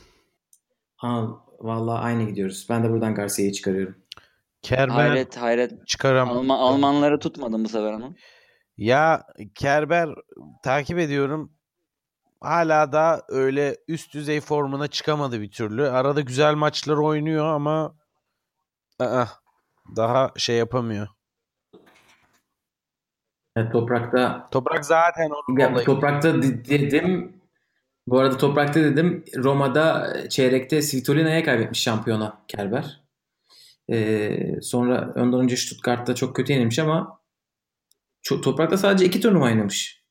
Ha, vallahi aynı gidiyoruz. Ben de buradan Garcia'yı çıkarıyorum. Kerber Hayret hayret. çıkaram. Alman, Almanları tutmadım bu sefer ama. Ya Kerber takip ediyorum. Hala da öyle üst düzey formuna çıkamadı bir türlü. Arada güzel maçlar oynuyor ama ı-ı, daha şey yapamıyor. Evet, toprakta Toprak zaten onun Ya, olayı. toprakta de- dedim. Bu arada toprakta dedim. Roma'da çeyrekte Svitolina'ya kaybetmiş şampiyona Kerber. Ee, sonra ondan önce Stuttgart'ta çok kötü yenilmiş ama çok, toprakta sadece iki turnuva oynamış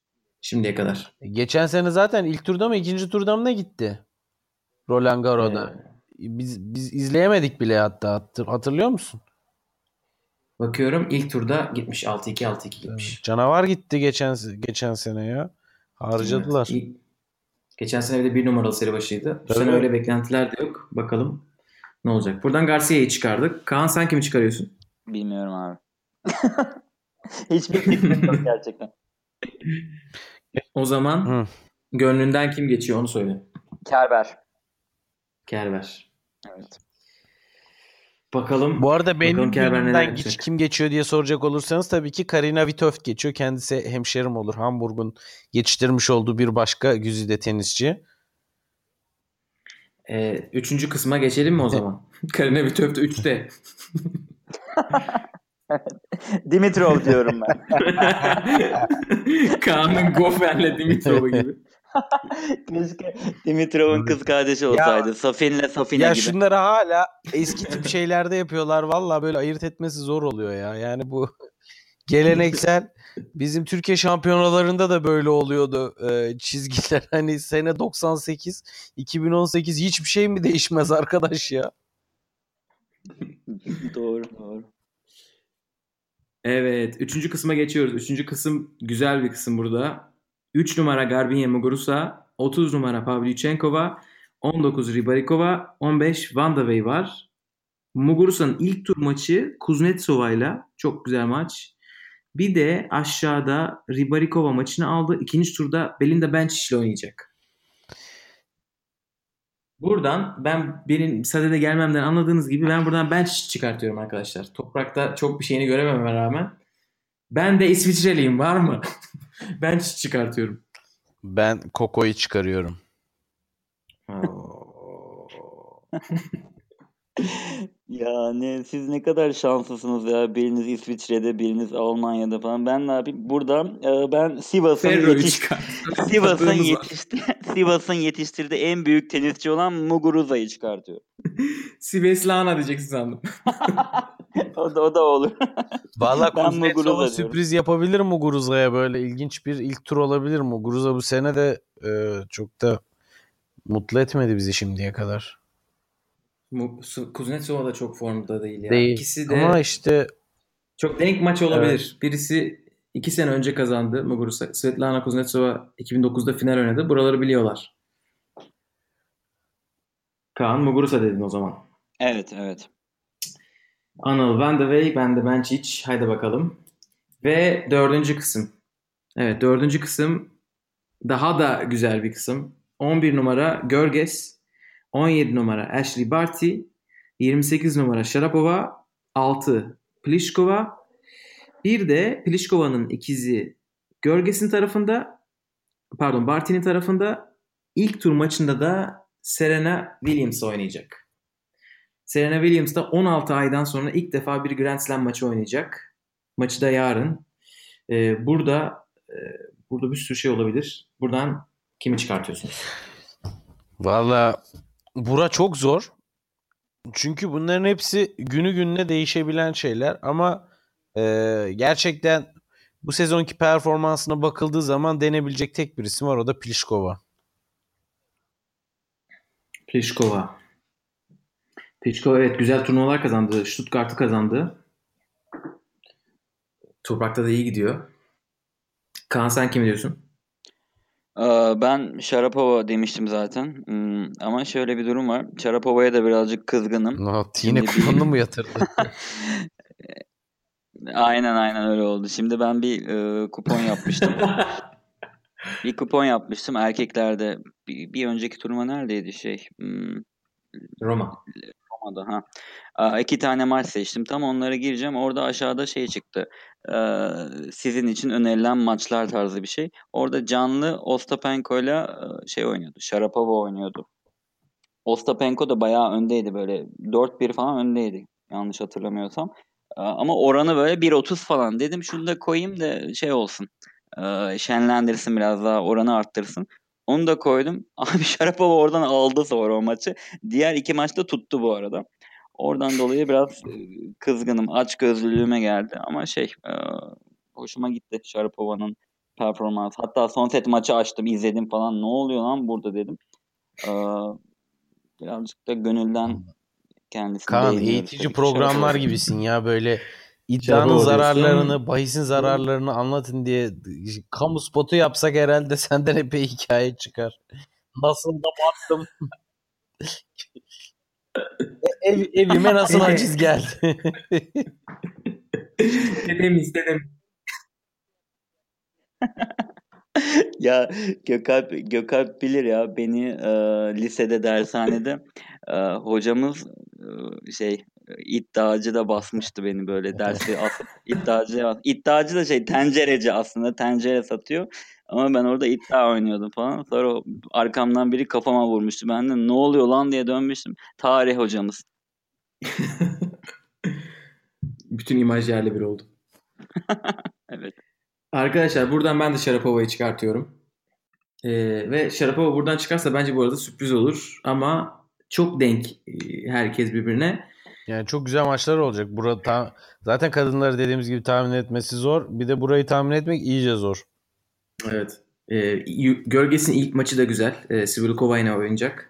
şimdiye kadar. Geçen sene zaten ilk turda mı ikinci turda mı ne gitti? Roland Garros'da. Ee, Biz biz izleyemedik bile hatta. Hatır- Hatırlıyor musun? bakıyorum ilk turda gitmiş 6-2 6-2 gitmiş. Canavar gitti geçen geçen sene ya. Harcadılar. Evet, ilk- geçen sene bir de bir numaralı seri başıydı. Bu sene öyle beklentiler de yok. Bakalım ne olacak. Buradan Garcia'yı çıkardık. Kaan sen kimi çıkarıyorsun? Bilmiyorum abi. [LAUGHS] Hiçbir fikrim yok gerçekten. [LAUGHS] O zaman Hı. gönlünden kim geçiyor onu söyle. Kerber. Kerber. Evet. Bakalım. Bu arada benim gönlümden geç, kim geçiyor diye soracak olursanız tabii ki Karina Vitoft geçiyor. Kendisi hemşerim olur. Hamburg'un geçiştirmiş olduğu bir başka güzide tenisçi. Ee, üçüncü kısma geçelim mi o zaman? Karine Vitöf'te 3'te. [LAUGHS] Dimitrov diyorum ben. [LAUGHS] Kaan'ın Goffer'le Dimitrov'u gibi. [LAUGHS] Keşke Dimitrov'un kız kardeşi olsaydı. Safin'le Safine ya gibi. şunları hala eski tip şeylerde yapıyorlar. Valla böyle ayırt etmesi zor oluyor ya. Yani bu geleneksel bizim Türkiye şampiyonalarında da böyle oluyordu e, çizgiler. Hani sene 98, 2018 hiçbir şey mi değişmez arkadaş ya? doğru doğru. Evet. Üçüncü kısma geçiyoruz. Üçüncü kısım güzel bir kısım burada. 3 numara Garbiñe Muguruza, 30 numara Pavlyuchenkova, 19 Ribarikova, 15 Van de Wey var. Muguruza'nın ilk tur maçı Kuznetsova'yla çok güzel maç. Bir de aşağıda Ribarikova maçını aldı. İkinci turda Belinda Bencic ile oynayacak. Buradan ben benim sadede gelmemden anladığınız gibi ben buradan Bencic çıkartıyorum arkadaşlar. Toprakta çok bir şeyini görememe rağmen. Ben de İsviçreliyim var mı? [LAUGHS] Bencic çıkartıyorum. Ben Koko'yu çıkarıyorum. [LAUGHS] Yani siz ne kadar şanslısınız ya. Biriniz İsviçre'de, biriniz Almanya'da falan. Ben ne yapayım? Burada e, ben Sivas'ın yetiş. Sivas'ın yetişti Sivas'ın yetiştirdiği en büyük tenisçi olan Muguruza'yı çıkartıyor. [LAUGHS] Siveslana diyeceksin sandım. [LAUGHS] o da o da olur. Valla Kuznetsova sürpriz yapabilir Muguruza'ya böyle ilginç bir ilk tur olabilir. Muguruza bu sene de e, çok da mutlu etmedi bizi şimdiye kadar. Kuznetsova da çok formda değil ya. Değil. İkisi de Ama işte çok denk maç olabilir. Birisi iki sene önce kazandı Muguruza. Svetlana Kuznetsova 2009'da final oynadı. Buraları biliyorlar. Kaan Muguruza dedin o zaman. Evet evet. Anıl Van de Wey, ben de Benčić. Haydi bakalım. Ve dördüncü kısım. Evet dördüncü kısım daha da güzel bir kısım. 11 numara Görges, 17 numara Ashley Barty, 28 numara Sharapova, 6 Pliskova. Bir de Pliskova'nın ikizi Görges'in tarafında, pardon Barty'nin tarafında ilk tur maçında da Serena Williams oynayacak. Serena Williams da 16 aydan sonra ilk defa bir Grand Slam maçı oynayacak. Maçı da yarın. Ee, burada e, burada bir sürü şey olabilir. Buradan kimi çıkartıyorsunuz? valla bura çok zor. Çünkü bunların hepsi günü gününe değişebilen şeyler ama e, gerçekten bu sezonki performansına bakıldığı zaman denebilecek tek bir isim var o da Pliskova. Pliskova. Pliskova evet güzel turnuvalar kazandı. Stuttgart'ı kazandı. Toprakta da iyi gidiyor. Kaan sen kim diyorsun? Ee, Ben Sharapova demiştim zaten. Hmm, Ama şöyle bir durum var. Sharapova'ya da birazcık kızgınım. Yine Şimdi bir- kuponunu mu yatırdı? [LAUGHS] Aynen aynen öyle oldu. Şimdi ben bir e, kupon yapmıştım. [LAUGHS] bir kupon yapmıştım. Erkeklerde bir, bir önceki turuma neredeydi şey? Hmm, Roma. Roma'da ha. Aa, iki tane maç seçtim. Tam onlara gireceğim. Orada aşağıda şey çıktı. Ee, sizin için önerilen maçlar tarzı bir şey. Orada canlı Ostapenko'yla e, şey oynuyordu. Sharapova oynuyordu. Ostapenko da bayağı öndeydi böyle. 4-1 falan öndeydi. Yanlış hatırlamıyorsam. Ee, Ama oranı böyle 1.30 falan. Dedim şunu da koyayım da şey olsun. Ee, Şenlendirsin biraz daha oranı arttırsın. Onu da koydum. [LAUGHS] Abi Sharapova oradan aldı sonra o maçı. Diğer iki maçta tuttu bu arada. Oradan dolayı biraz e, kızgınım. Aç gözlülüğüme geldi. Ama şey e, hoşuma gitti Sharapova'nın performansı. Hatta son set maçı açtım izledim falan. Ne oluyor lan burada dedim. E, birazcık da gönülden kendisini Kaan eğitici programlar Sharapova. gibisin ya böyle [LAUGHS] iddianın zararlarını, bahisin zararlarını anlatın diye kamu spotu yapsak herhalde senden epey hikaye çıkar. [LAUGHS] Nasıl da baktım. Ev, evime nasıl haciz [LAUGHS] geldi. Dedem istedim. Ya Gökalp, Gökalp bilir ya beni e, lisede dershanede e, hocamız e, şey iddiacı da basmıştı beni böyle dersi iddiacı iddiacı da şey tencereci aslında tencere satıyor. Ama ben orada iddia oynuyordum falan. Sonra arkamdan biri kafama vurmuştu. Ben de ne oluyor lan? diye dönmüştüm. Tarih hocamız. [LAUGHS] Bütün imaj yerle bir oldu. [LAUGHS] evet. Arkadaşlar buradan ben de Sharapova'yı çıkartıyorum. Ee, ve Sharapova buradan çıkarsa bence bu arada sürpriz olur. Ama çok denk e, herkes birbirine. Yani çok güzel maçlar olacak. Burada ta- zaten kadınları dediğimiz gibi tahmin etmesi zor. Bir de burayı tahmin etmek iyice zor. Evet. Y- Görges'in ilk maçı da güzel. Ee, Sivrilkova ile oynayacak.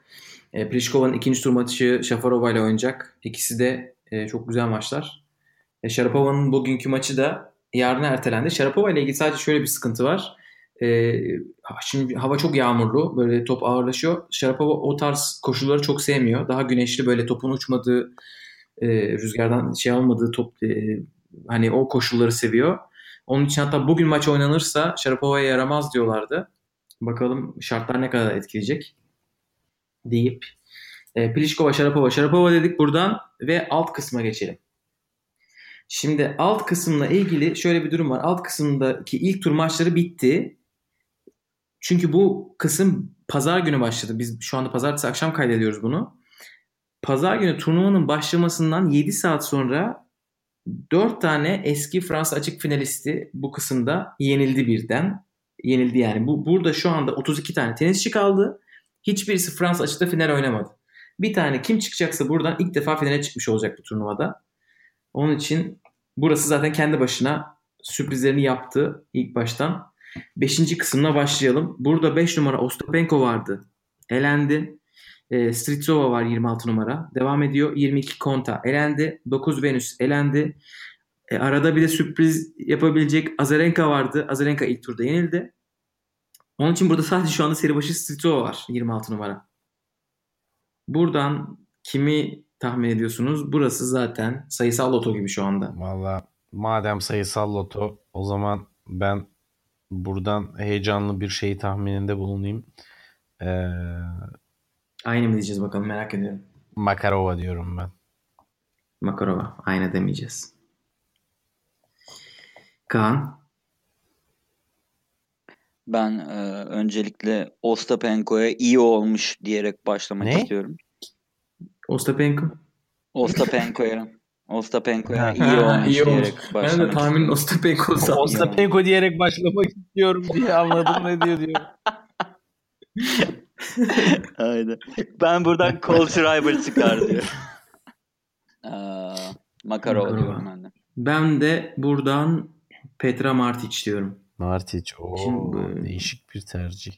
Ee, Pliškova'nın ikinci tur maçı Shafarova ile oynayacak. İkisi de e, çok güzel maçlar. E, Sharapova'nın bugünkü maçı da yarına ertelendi. Sharapova ile ilgili sadece şöyle bir sıkıntı var. Ee, şimdi hava çok yağmurlu. Böyle top ağırlaşıyor. Sharapova o tarz koşulları çok sevmiyor. Daha güneşli böyle topun uçmadığı e, rüzgardan şey almadığı top e, hani o koşulları seviyor. Onun için hatta bugün maç oynanırsa Sharapova'ya yaramaz diyorlardı. Bakalım şartlar ne kadar etkileyecek deyip e, Pliskova, Sharapova, Sharapova dedik buradan ve alt kısma geçelim. Şimdi alt kısımla ilgili şöyle bir durum var. Alt kısımdaki ilk tur maçları bitti. Çünkü bu kısım pazar günü başladı. Biz şu anda pazartesi akşam kaydediyoruz bunu. pazar günü turnuvanın başlamasından 7 saat sonra 4 tane eski Fransa açık finalisti bu kısımda yenildi birden. Yenildi yani. Bu burada şu anda 32 tane tenisçi kaldı. Hiçbirisi Fransa açıkta final oynamadı. Bir tane kim çıkacaksa buradan ilk defa finale çıkmış olacak bu turnuvada. Onun için burası zaten kendi başına sürprizlerini yaptı ilk baştan. Beşinci kısımla başlayalım. Burada 5 numara Ostapenko vardı. Elendi. E, Stritsova var 26 numara. Devam ediyor. 22 Konta elendi. 9 Venus elendi. E, arada bir de sürpriz yapabilecek Azarenka vardı. Azarenka ilk turda yenildi. Onun için burada sadece şu anda seri başı Stritsova var 26 numara. Buradan kimi tahmin ediyorsunuz? Burası zaten sayısal loto gibi şu anda. Valla madem sayısal loto o zaman ben buradan heyecanlı bir şey tahmininde bulunayım. Ee, Aynı mı diyeceğiz bakalım merak ediyorum. Makarova diyorum ben. Makarova. Aynı demeyeceğiz. Kaan. Ben e, öncelikle Ostapenko'ya iyi olmuş diyerek başlamak Ne? istiyorum. Ostapenko. Ostapenko'ya [LAUGHS] Ostapenko'ya iyi Ha, olmuş iyi olmuş. diyerek Ben de başlamak tahmin Ostapenko sandım. Ostapenko diyerek başlamak istiyorum diye anladım ne diyor diyor. [LAUGHS] Aynen. Ben buradan [LAUGHS] Cole Schreiber çıkar diyorum. [LAUGHS] Aa, Makarova. diyorum ben de. Ben de buradan Petra Martic diyorum. Martic. Şimdi- değişik bir tercih.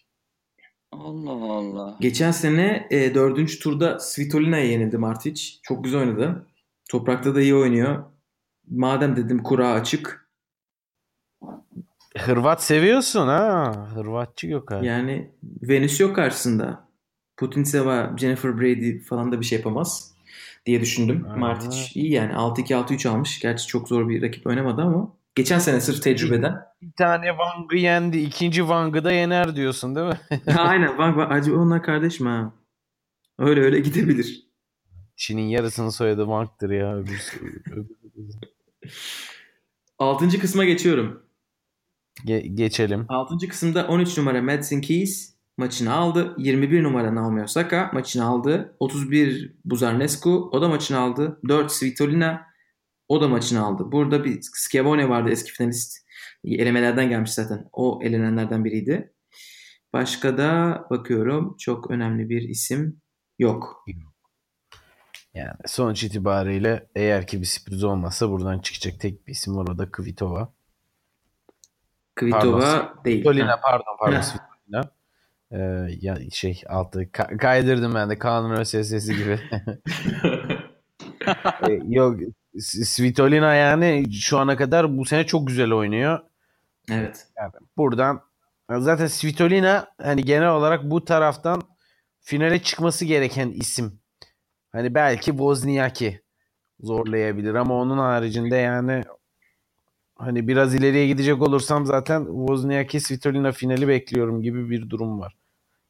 Allah Allah. Geçen sene e, dördüncü turda Svitolina'ya yenildi Martic. Çok güzel oynadı. Toprakta da iyi oynuyor. Madem dedim kura açık. Hırvat seviyorsun ha. Hırvatçı yok abi. Yani Venüs yok karşısında. Putintseva, Jennifer Brady falan da bir şey yapamaz diye düşündüm. Aha. Martic iyi yani 6-2 6-3 almış. Gerçi çok zor bir rakip oynamadı ama geçen sene sırf tecrübeden. Bir tane Wang'ı yendi. ikinci Wang'ı da yener diyorsun değil mi? [LAUGHS] aynen bak bak acaba onlar kardeş mi ha? Öyle öyle gidebilir. Çin'in yarısının soyadı Wang'dır ya. Öbür, öbür- [LAUGHS] Altıncı kısma geçiyorum. Ge- geçelim. Altıncı kısımda 13 numara Madison Keys maçını aldı. 21 numara Naomi Osaka maçını aldı. 31 Buzarnescu o da maçını aldı. 4 Svitolina o da maçını aldı. Burada bir Schiavone vardı eski finalist. Elemelerden gelmiş zaten. O elenenlerden biriydi. Başka da bakıyorum çok önemli bir isim yok. Yani sonuç itibariyle eğer ki bir sürpriz olmazsa buradan çıkacak tek bir isim var o da Kvitova. Kvitova değil. Svitolina Ha. pardon pardon. Svitolina. Ee, ya şey altı ka- kaydırdım ben de kanun ÖSS'si gibi. [LAUGHS] Ee, yok Svitolina yani şu ana kadar bu sene çok güzel oynuyor. evet. Yani buradan zaten Svitolina hani genel olarak bu taraftan finale çıkması gereken isim. Hani belki Wozniacki zorlayabilir ama onun haricinde yani hani biraz ileriye gidecek olursam zaten Wozniacki Svitolina finali bekliyorum gibi bir durum var.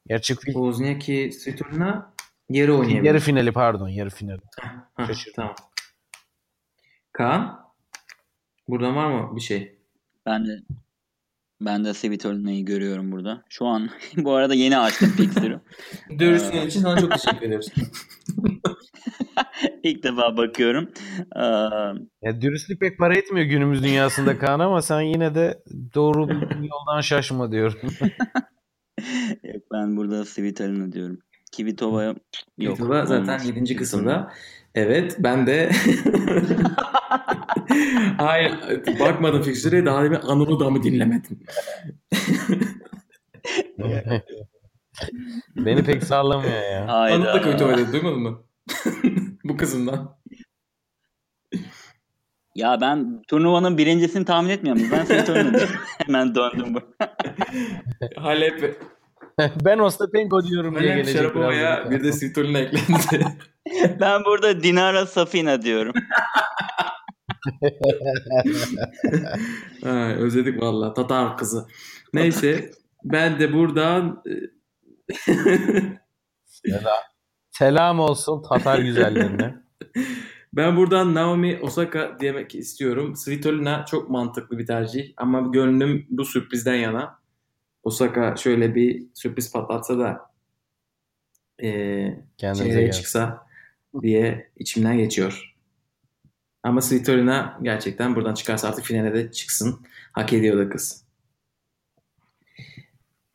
Gerçi fi- Wozniacki, Svitolina yarı oynayabilir. yarı finali pardon yarı finali. Şaşırdım. tamam. Kaan? Buradan var mı bir şey? Ben de ben de Svitolina'yı görüyorum burada. Şu an [LAUGHS] bu arada yeni açtım Pixar'ı. Dürüstlüğün için sana çok teşekkür ederiz. [LAUGHS] [LAUGHS] İlk defa bakıyorum. Ee, Ya dürüstlük pek para etmiyor günümüz dünyasında [LAUGHS] Kaan ama sen yine de doğru yoldan şaşma diyorum. [LAUGHS] yok, ben burada Svitolina diyorum. Kivitova'ya yok. Kvitova zaten olmaz. 7. kısımda. Evet ben de Hayır bakmadım fikstüre daha demin Anıl'ı da mı dinlemedim? Beni pek sallamıyor ya. Anıl da Hayda. Kvitova dedi duymadın mı? [LAUGHS] Bu kısımdan. Ya ben turnuvanın birincisini tahmin etmiyorum. Ben Svitolina diyorum. [LAUGHS] Hemen döndüm bu. [LAUGHS] Halep, ben Ostapenko diyorum diye Halep gelecek Şarapova'ya bir de Svitolina eklendi. ben burada Dinara Safina diyorum. Ha, özledik valla. Tatar kızı. Neyse ben de buradan Selam olsun Tatar güzellerine. [LAUGHS] ben buradan Naomi Osaka demek istiyorum. Svitolina çok mantıklı bir tercih ama gönlüm bu sürprizden yana. Osaka şöyle bir sürpriz patlatsa da şeye gel. çıksa diye içimden geçiyor. Ama Svitolina gerçekten buradan çıkarsa artık finale de çıksın. Hak ediyor da kız.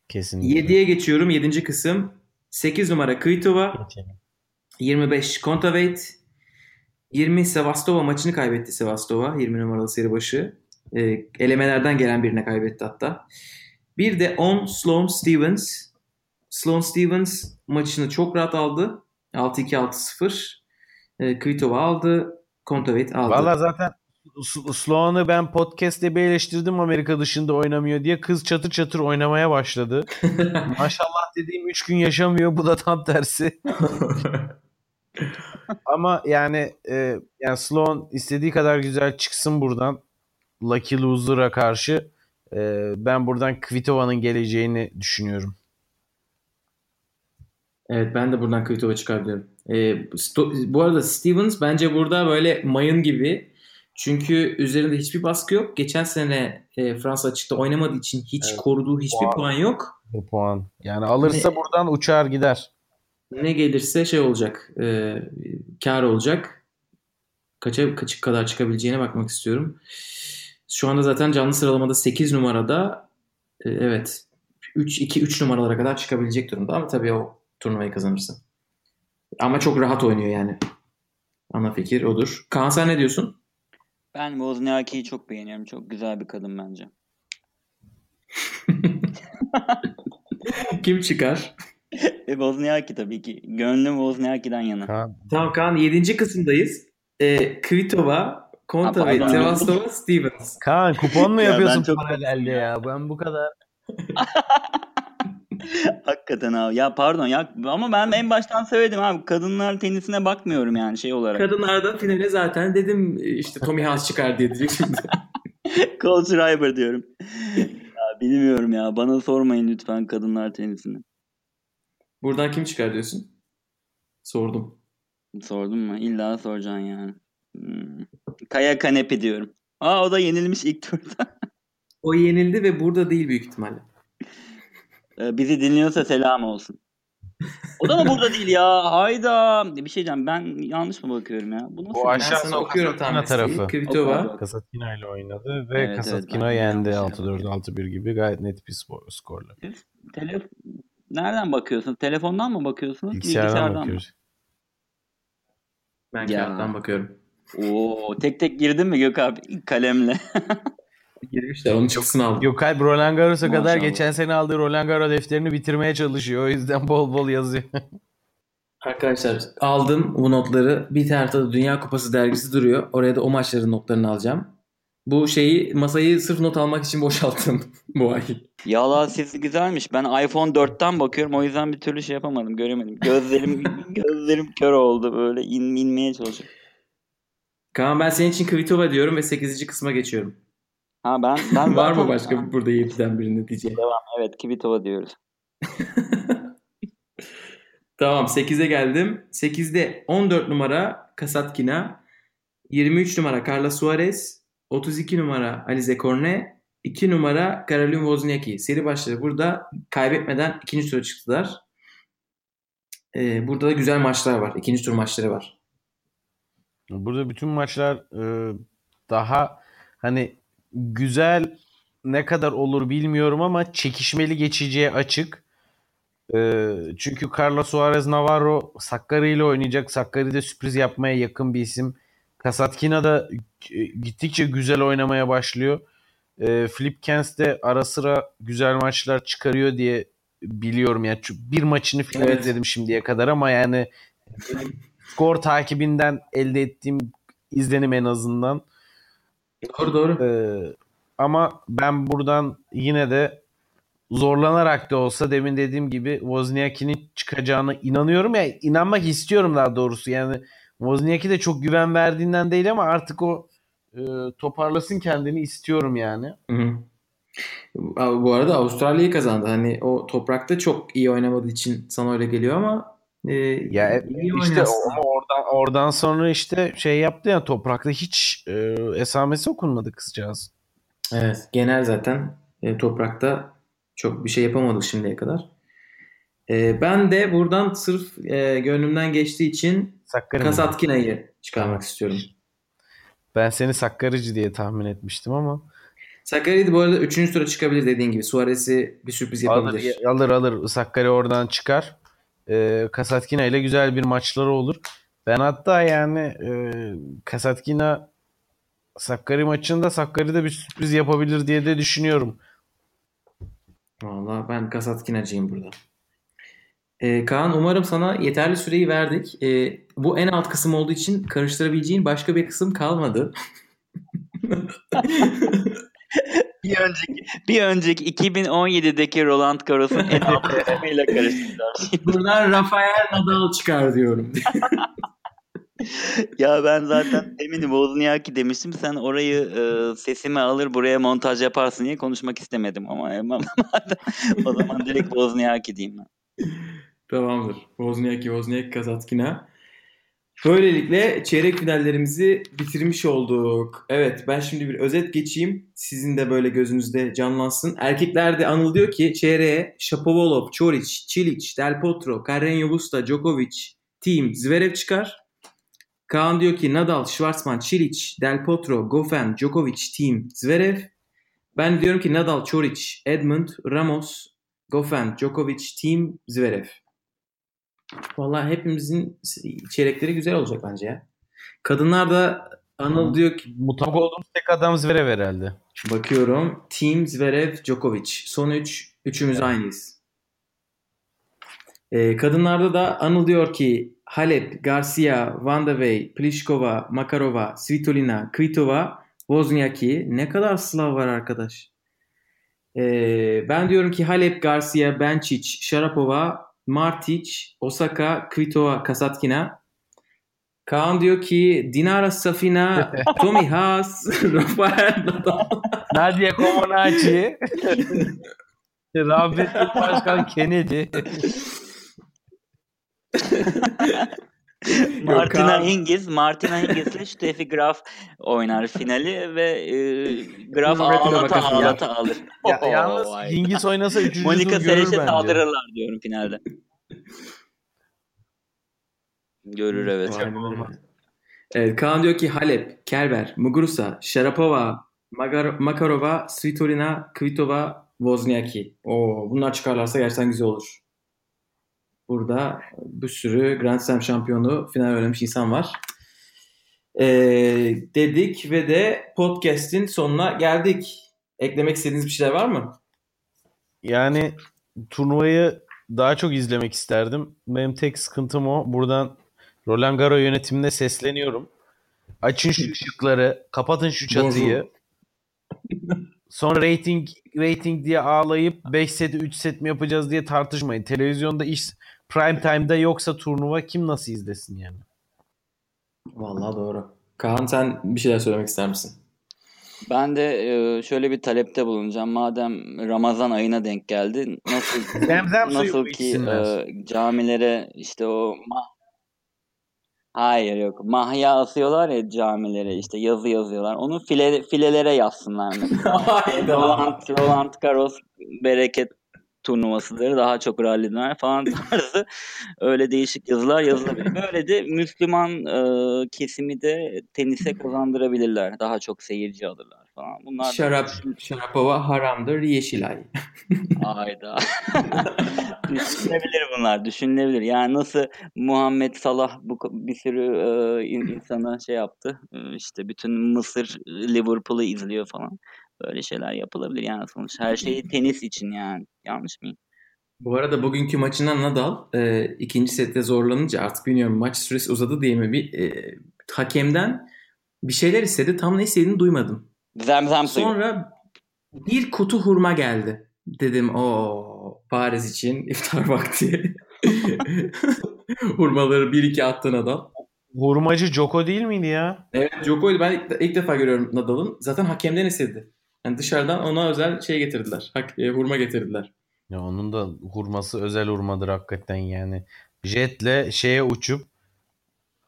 Kesinlikle. 7'ye geçiyorum. 7. kısım. 8 numara Kvitova. 25 Kontaveit. 20 Sevastova maçını kaybetti Sevastova. 20 numaralı seri başı. E, elemelerden gelen birine kaybetti hatta. Bir de 10 Sloane Stevens. Sloane Stevens maçını çok rahat aldı. 6-2-6-0. E, Kvitova aldı. Kontaveit aldı. Valla zaten Sloan'ı ben podcast'te bir eleştirdim Amerika dışında oynamıyor diye. Kız çatır çatır oynamaya başladı. [LAUGHS] Maşallah dediğim 3 gün yaşamıyor. Bu da tam tersi. [LAUGHS] Ama yani e, yani Sloan istediği kadar güzel çıksın buradan. Lucky Loser'a karşı e, ben buradan Kvitova'nın geleceğini düşünüyorum. Evet ben de buradan Kvitova çıkartıyorum. E, bu arada Stevens bence burada böyle mayın gibi. Çünkü üzerinde hiçbir baskı yok. Geçen sene e, Fransa açıkta oynamadığı için hiç evet. koruduğu hiçbir puan, puan yok. Bir puan. Yani alırsa ne, buradan uçar gider. Ne gelirse şey olacak. E, kar olacak. Kaça kaçık kadar çıkabileceğine bakmak istiyorum. Şu anda zaten canlı sıralamada 8 numarada e, evet 3 2 3 numaralara kadar çıkabilecek durumda ama tabii o turnuvayı kazanırsa. Ama çok rahat oynuyor yani. Ana fikir odur. Kaan sen ne diyorsun? Ben Wozniacki'yi çok beğeniyorum. Çok güzel bir kadın bence. [LAUGHS] Kim çıkar? [LAUGHS] e, Wozniacki tabii ki. Gönlüm Wozniacki'den yana. Kaan. Tamam Kaan 7. kısımdayız. E, Kvitova, Konta ve Sevastova, Stevens. Kaan kupon mu yapıyorsun ya çok... paralelde ya? Ben bu kadar [LAUGHS] [LAUGHS] Hakikaten abi. Ya pardon ya ama ben en baştan söyledim abi. Kadınlar tenisine bakmıyorum yani şey olarak. Kadınlarda finale zaten dedim işte Tommy Haas çıkar diye diyecek şimdi. [LAUGHS] Cole Schreiber diyorum. ya bilmiyorum ya. Bana sormayın lütfen kadınlar tenisini. Buradan kim çıkar diyorsun? Sordum. Sordum mu? İlla soracaksın yani. Hmm. Kaya Kanepi diyorum. Aa o da yenilmiş ilk turda. o yenildi ve burada değil büyük ihtimalle. Ee, bizi dinliyorsa selam olsun. O da mı burada değil ya? Hayda. Bir şey diyeceğim. Ben yanlış mı bakıyorum ya? Bu nasıl? Bu aşağısına okuyorum tam tarafı. Kvitova. Kasatkina ile oynadı ve evet, Kasatkina evet, yendi 6-4 6-1 gibi gayet net bir skor, skorla. Telef Nereden bakıyorsun? Telefondan mı bakıyorsunuz? Bilgisayardan, Bilgisayardan bakıyoruz. Mı? Ben ya. kağıttan bakıyorum. Oo, tek tek girdin mi Gök abi kalemle? [LAUGHS] girmişler. Onun çıktısını aldım. Yok Alp Roland Garros'a kadar geçen sene aldığı Roland Garros defterini bitirmeye çalışıyor. O yüzden [LAUGHS] bol bol yazıyor. Arkadaşlar aldım bu notları. Bir tarafta da Dünya Kupası dergisi duruyor. Oraya da o maçların notlarını alacağım. Bu şeyi masayı sırf not almak için [LAUGHS] boşalttım [LAUGHS] bu ay. Yala sesi güzelmiş. Ben iPhone 4'ten bakıyorum. O yüzden bir türlü şey yapamadım. Göremedim. Gözlerim gözlerim kör oldu. Böyle in, inmeye çalışıyorum. Kaan ben senin için Kvitova diyorum ve 8. kısma geçiyorum. Ha ben ben var mı başka ha. burada 7'den birinin diyeceğim? Devam. Evet Kvitova diyoruz. [LAUGHS] tamam 8'e geldim. 8'de 14 numara Kasatkina, 23 numara Carla Suarez, 32 numara Alize Cornet, 2 numara Karolin Wozniacki. Seri başladı. Burada kaybetmeden ikinci tura çıktılar. Ee, burada da güzel maçlar var. İkinci tur maçları var. Burada bütün maçlar e, daha hani güzel ne kadar olur bilmiyorum ama çekişmeli geçeceği açık. Ee, çünkü Carlos Suarez Navarro Sakkari ile oynayacak. Sakkari de sürpriz yapmaya yakın bir isim. Kasatkina da gittikçe güzel oynamaya başlıyor. Ee, Flip Kens de ara sıra güzel maçlar çıkarıyor diye biliyorum. Yani bir maçını falan evet. izledim şimdiye kadar ama yani skor takibinden elde ettiğim izlenim en azından Doğru doğru. Ee, ama ben buradan yine de zorlanarak da olsa demin dediğim gibi Wozniacki'nin çıkacağına inanıyorum ya inanmak istiyorum daha doğrusu yani Wozniacki de çok güven verdiğinden değil ama artık o e, toparlasın kendini istiyorum yani. Hı hı. Bu arada Avustralya'yı kazandı. Hani o toprakta çok iyi oynamadığı için sana öyle geliyor ama e, ya e, işte ama oradan oradan sonra işte şey yaptı ya toprakta hiç e, esamesi okunmadı kızcağız. Evet genel zaten e, toprakta çok bir şey yapamadık şimdiye kadar. Ee, ben de buradan sırf e, gönlümden geçtiği için Sakkari mi? Kasatkina'yı çıkarmak istiyorum. Ben seni Sakkarici diye tahmin etmiştim ama Sakkari'de bu arada 3. tura çıkabilir dediğin gibi. Suarez'i bir sürpriz yapabilir. alır alır alır Sakkari oradan çıkar. Ee, Kasatkina ile güzel bir maçları olur. Ben hatta yani e, Kasatkina Sakkari maçında Sakkari'de bir sürpriz yapabilir diye de düşünüyorum. Valla ben Kasatkina'cıyım burada. Ee, Kaan umarım sana yeterli süreyi verdik. Ee, bu en alt kısım olduğu için karıştırabileceğin başka bir kısım kalmadı. [LAUGHS] Bir önceki bir önceki 2017'deki Roland Garros'un kısmıyla karıştırdılar. [LAUGHS] Buradan Rafael Nadal çıkar diyorum. [LAUGHS] ya ben zaten eminim Wozniacki demiştim. Sen orayı e, sesime alır buraya montaj yaparsın diye konuşmak istemedim ama [LAUGHS] ama o zaman direkt Wozniacki diyeyim ben. Tamamdır. Wozniacki, Wozniacki, Kasatkina. Böylelikle çeyrek finallerimizi bitirmiş olduk. Evet ben şimdi bir özet geçeyim. Sizin de böyle gözünüzde canlansın. Erkeklerde Anıl diyor ki çeyreğe Shapovalov, Çoric, Çilic, Del Potro, Carreño Busta, Djokovic, Team, Zverev çıkar. Kaan diyor ki Nadal, Schwarzman, Çilic, Del Potro, Goffin, Djokovic, Team, Zverev. Ben diyorum ki Nadal, Çoric, Edmund, Ramos, Goffin, Djokovic, Team, Zverev. Vallahi hepimizin çeyrekleri güzel olacak bence ya. Kadınlar da Anıl diyor ki Mutabık olduğumuz tek adam Zverev herhalde. bakıyorum. Team Zverev, Djokovic. Son üç. Üçümüz Evet. aynıyız. Ee, kadınlarda da Anıl diyor ki Halep, Garcia, Van de Wey, Pliskova, Makarova, Svitolina, Kvitova, Wozniacki. Ne kadar Slav var arkadaş. Ee, ben diyorum ki Halep, Garcia, Benčić, Sharapova, Martic, Osaka, Kvitova, Kasatkina. Kaan diyor ki Dinara Safina, [LAUGHS] Tommy Haas, [LAUGHS] Rafael Nadal. Nadia Comaneci. [LAUGHS] Rahmetli Başkan Kennedy. [LAUGHS] Martina Hingis, Martina Hingis ile Steffi Graf oynar finali ve e, Graf ağlata ağlata alır. Ya, Oo, yalnız vay. Hingis oynasa 3. [LAUGHS] Monika bence. saldırırlar diyorum finalde. Görür evet. Evet, Kaan diyor ki Halep, Kerber, Muguruza, Sharapova, Magar- Makarova, Svitolina, Kvitova, Wozniacki. Oo, bunlar çıkarlarsa gerçekten güzel olur. Burada bir sürü Grand Slam şampiyonu final oynamış insan var. Ee, dedik ve de podcast'in sonuna geldik. Eklemek istediğiniz bir şeyler var mı? Yani turnuvayı daha çok izlemek isterdim. Benim tek sıkıntım o. Buradan Roland Garo yönetimine sesleniyorum. Açın şu ışıkları, kapatın şu çatıyı. Sonra rating rating diye ağlayıp 5 set 3 set mi yapacağız diye tartışmayın. Televizyonda iş prime time'da yoksa turnuva kim nasıl izlesin yani? Vallahi doğru. Kaan sen bir şeyler söylemek ister misin? Ben de e, şöyle bir talepte bulunacağım. Madem Ramazan ayına denk geldi, nasıl [LAUGHS] Zemzem suyu nasıl ki içsinler? e, camilere işte o ma- Hayır yok. Mahya asıyorlar ya camilere işte yazı yazıyorlar. Onu file, filelere yazsınlar [LAUGHS] mesela. Roland, Roland Garros bereket turnuvasıdır. Daha çok ralliler falan [LAUGHS] tarzı öyle değişik yazılar yazılabilir. Böyle de Müslüman e, kesimi de tenise kazandırabilirler. Daha çok seyirci alırlar falan. Bunlar da- Şarap, Şarapova haramdır, Yeşilay. [LAUGHS] Ayda. [LAUGHS] düşünülebilir bunlar, düşünülebilir. Yani nasıl Muhammed Salah bu bir sürü e, in- insana şey yaptı. E, işte bütün Mısır Liverpool'u izliyor falan. Böyle şeyler yapılabilir yani sonuç. Her şey tenis için yani. Yanlış mıyım? Bu arada bugünkü maçından Nadal e, ikinci sette zorlanınca artık bilmiyorum maç süresi uzadı diye mi bir e, hakemden bir şeyler istedi. Tam ne istediğini duymadım. Zemzem suyu. Sonra bir kutu hurma geldi. Dedim o Paris için [LAUGHS] iftar vakti. [LAUGHS] Hurmaları bir iki attı Nadal. Hurmacı Joko değil miydi ya? Evet Djokovic ben ilk, ilk defa görüyorum Nadal'ın. Zaten hakemden istedi. Yani dışarıdan ona özel şey getirdiler. Hak, e, hurma getirdiler. Ya onun da hurması özel hurmadır hakikaten yani. Jetle şeye uçup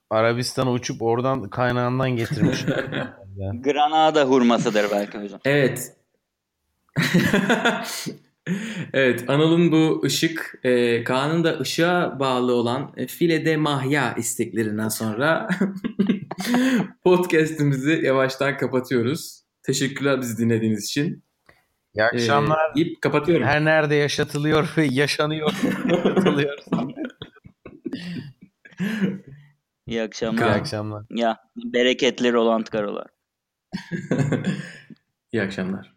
Arabistan'a uçup oradan kaynağından getirmiş. [LAUGHS] Granada hurmasıdır belki hocam. Evet. [LAUGHS] Evet Anıl'ın bu ışık e, Kaan'ın da ışığa bağlı olan e, filede mahya isteklerinden sonra [LAUGHS] podcast'imizi yavaştan kapatıyoruz. Teşekkürler bizi dinlediğiniz için. İyi akşamlar. Ee, deyip kapatıyorum. Her nerede yaşatılıyor ve yaşanıyor. Kapatılıyor. [LAUGHS] İyi İyi akşamlar. akşamlar. Ya bereketli Roland Garos'lar. [LAUGHS] İyi akşamlar.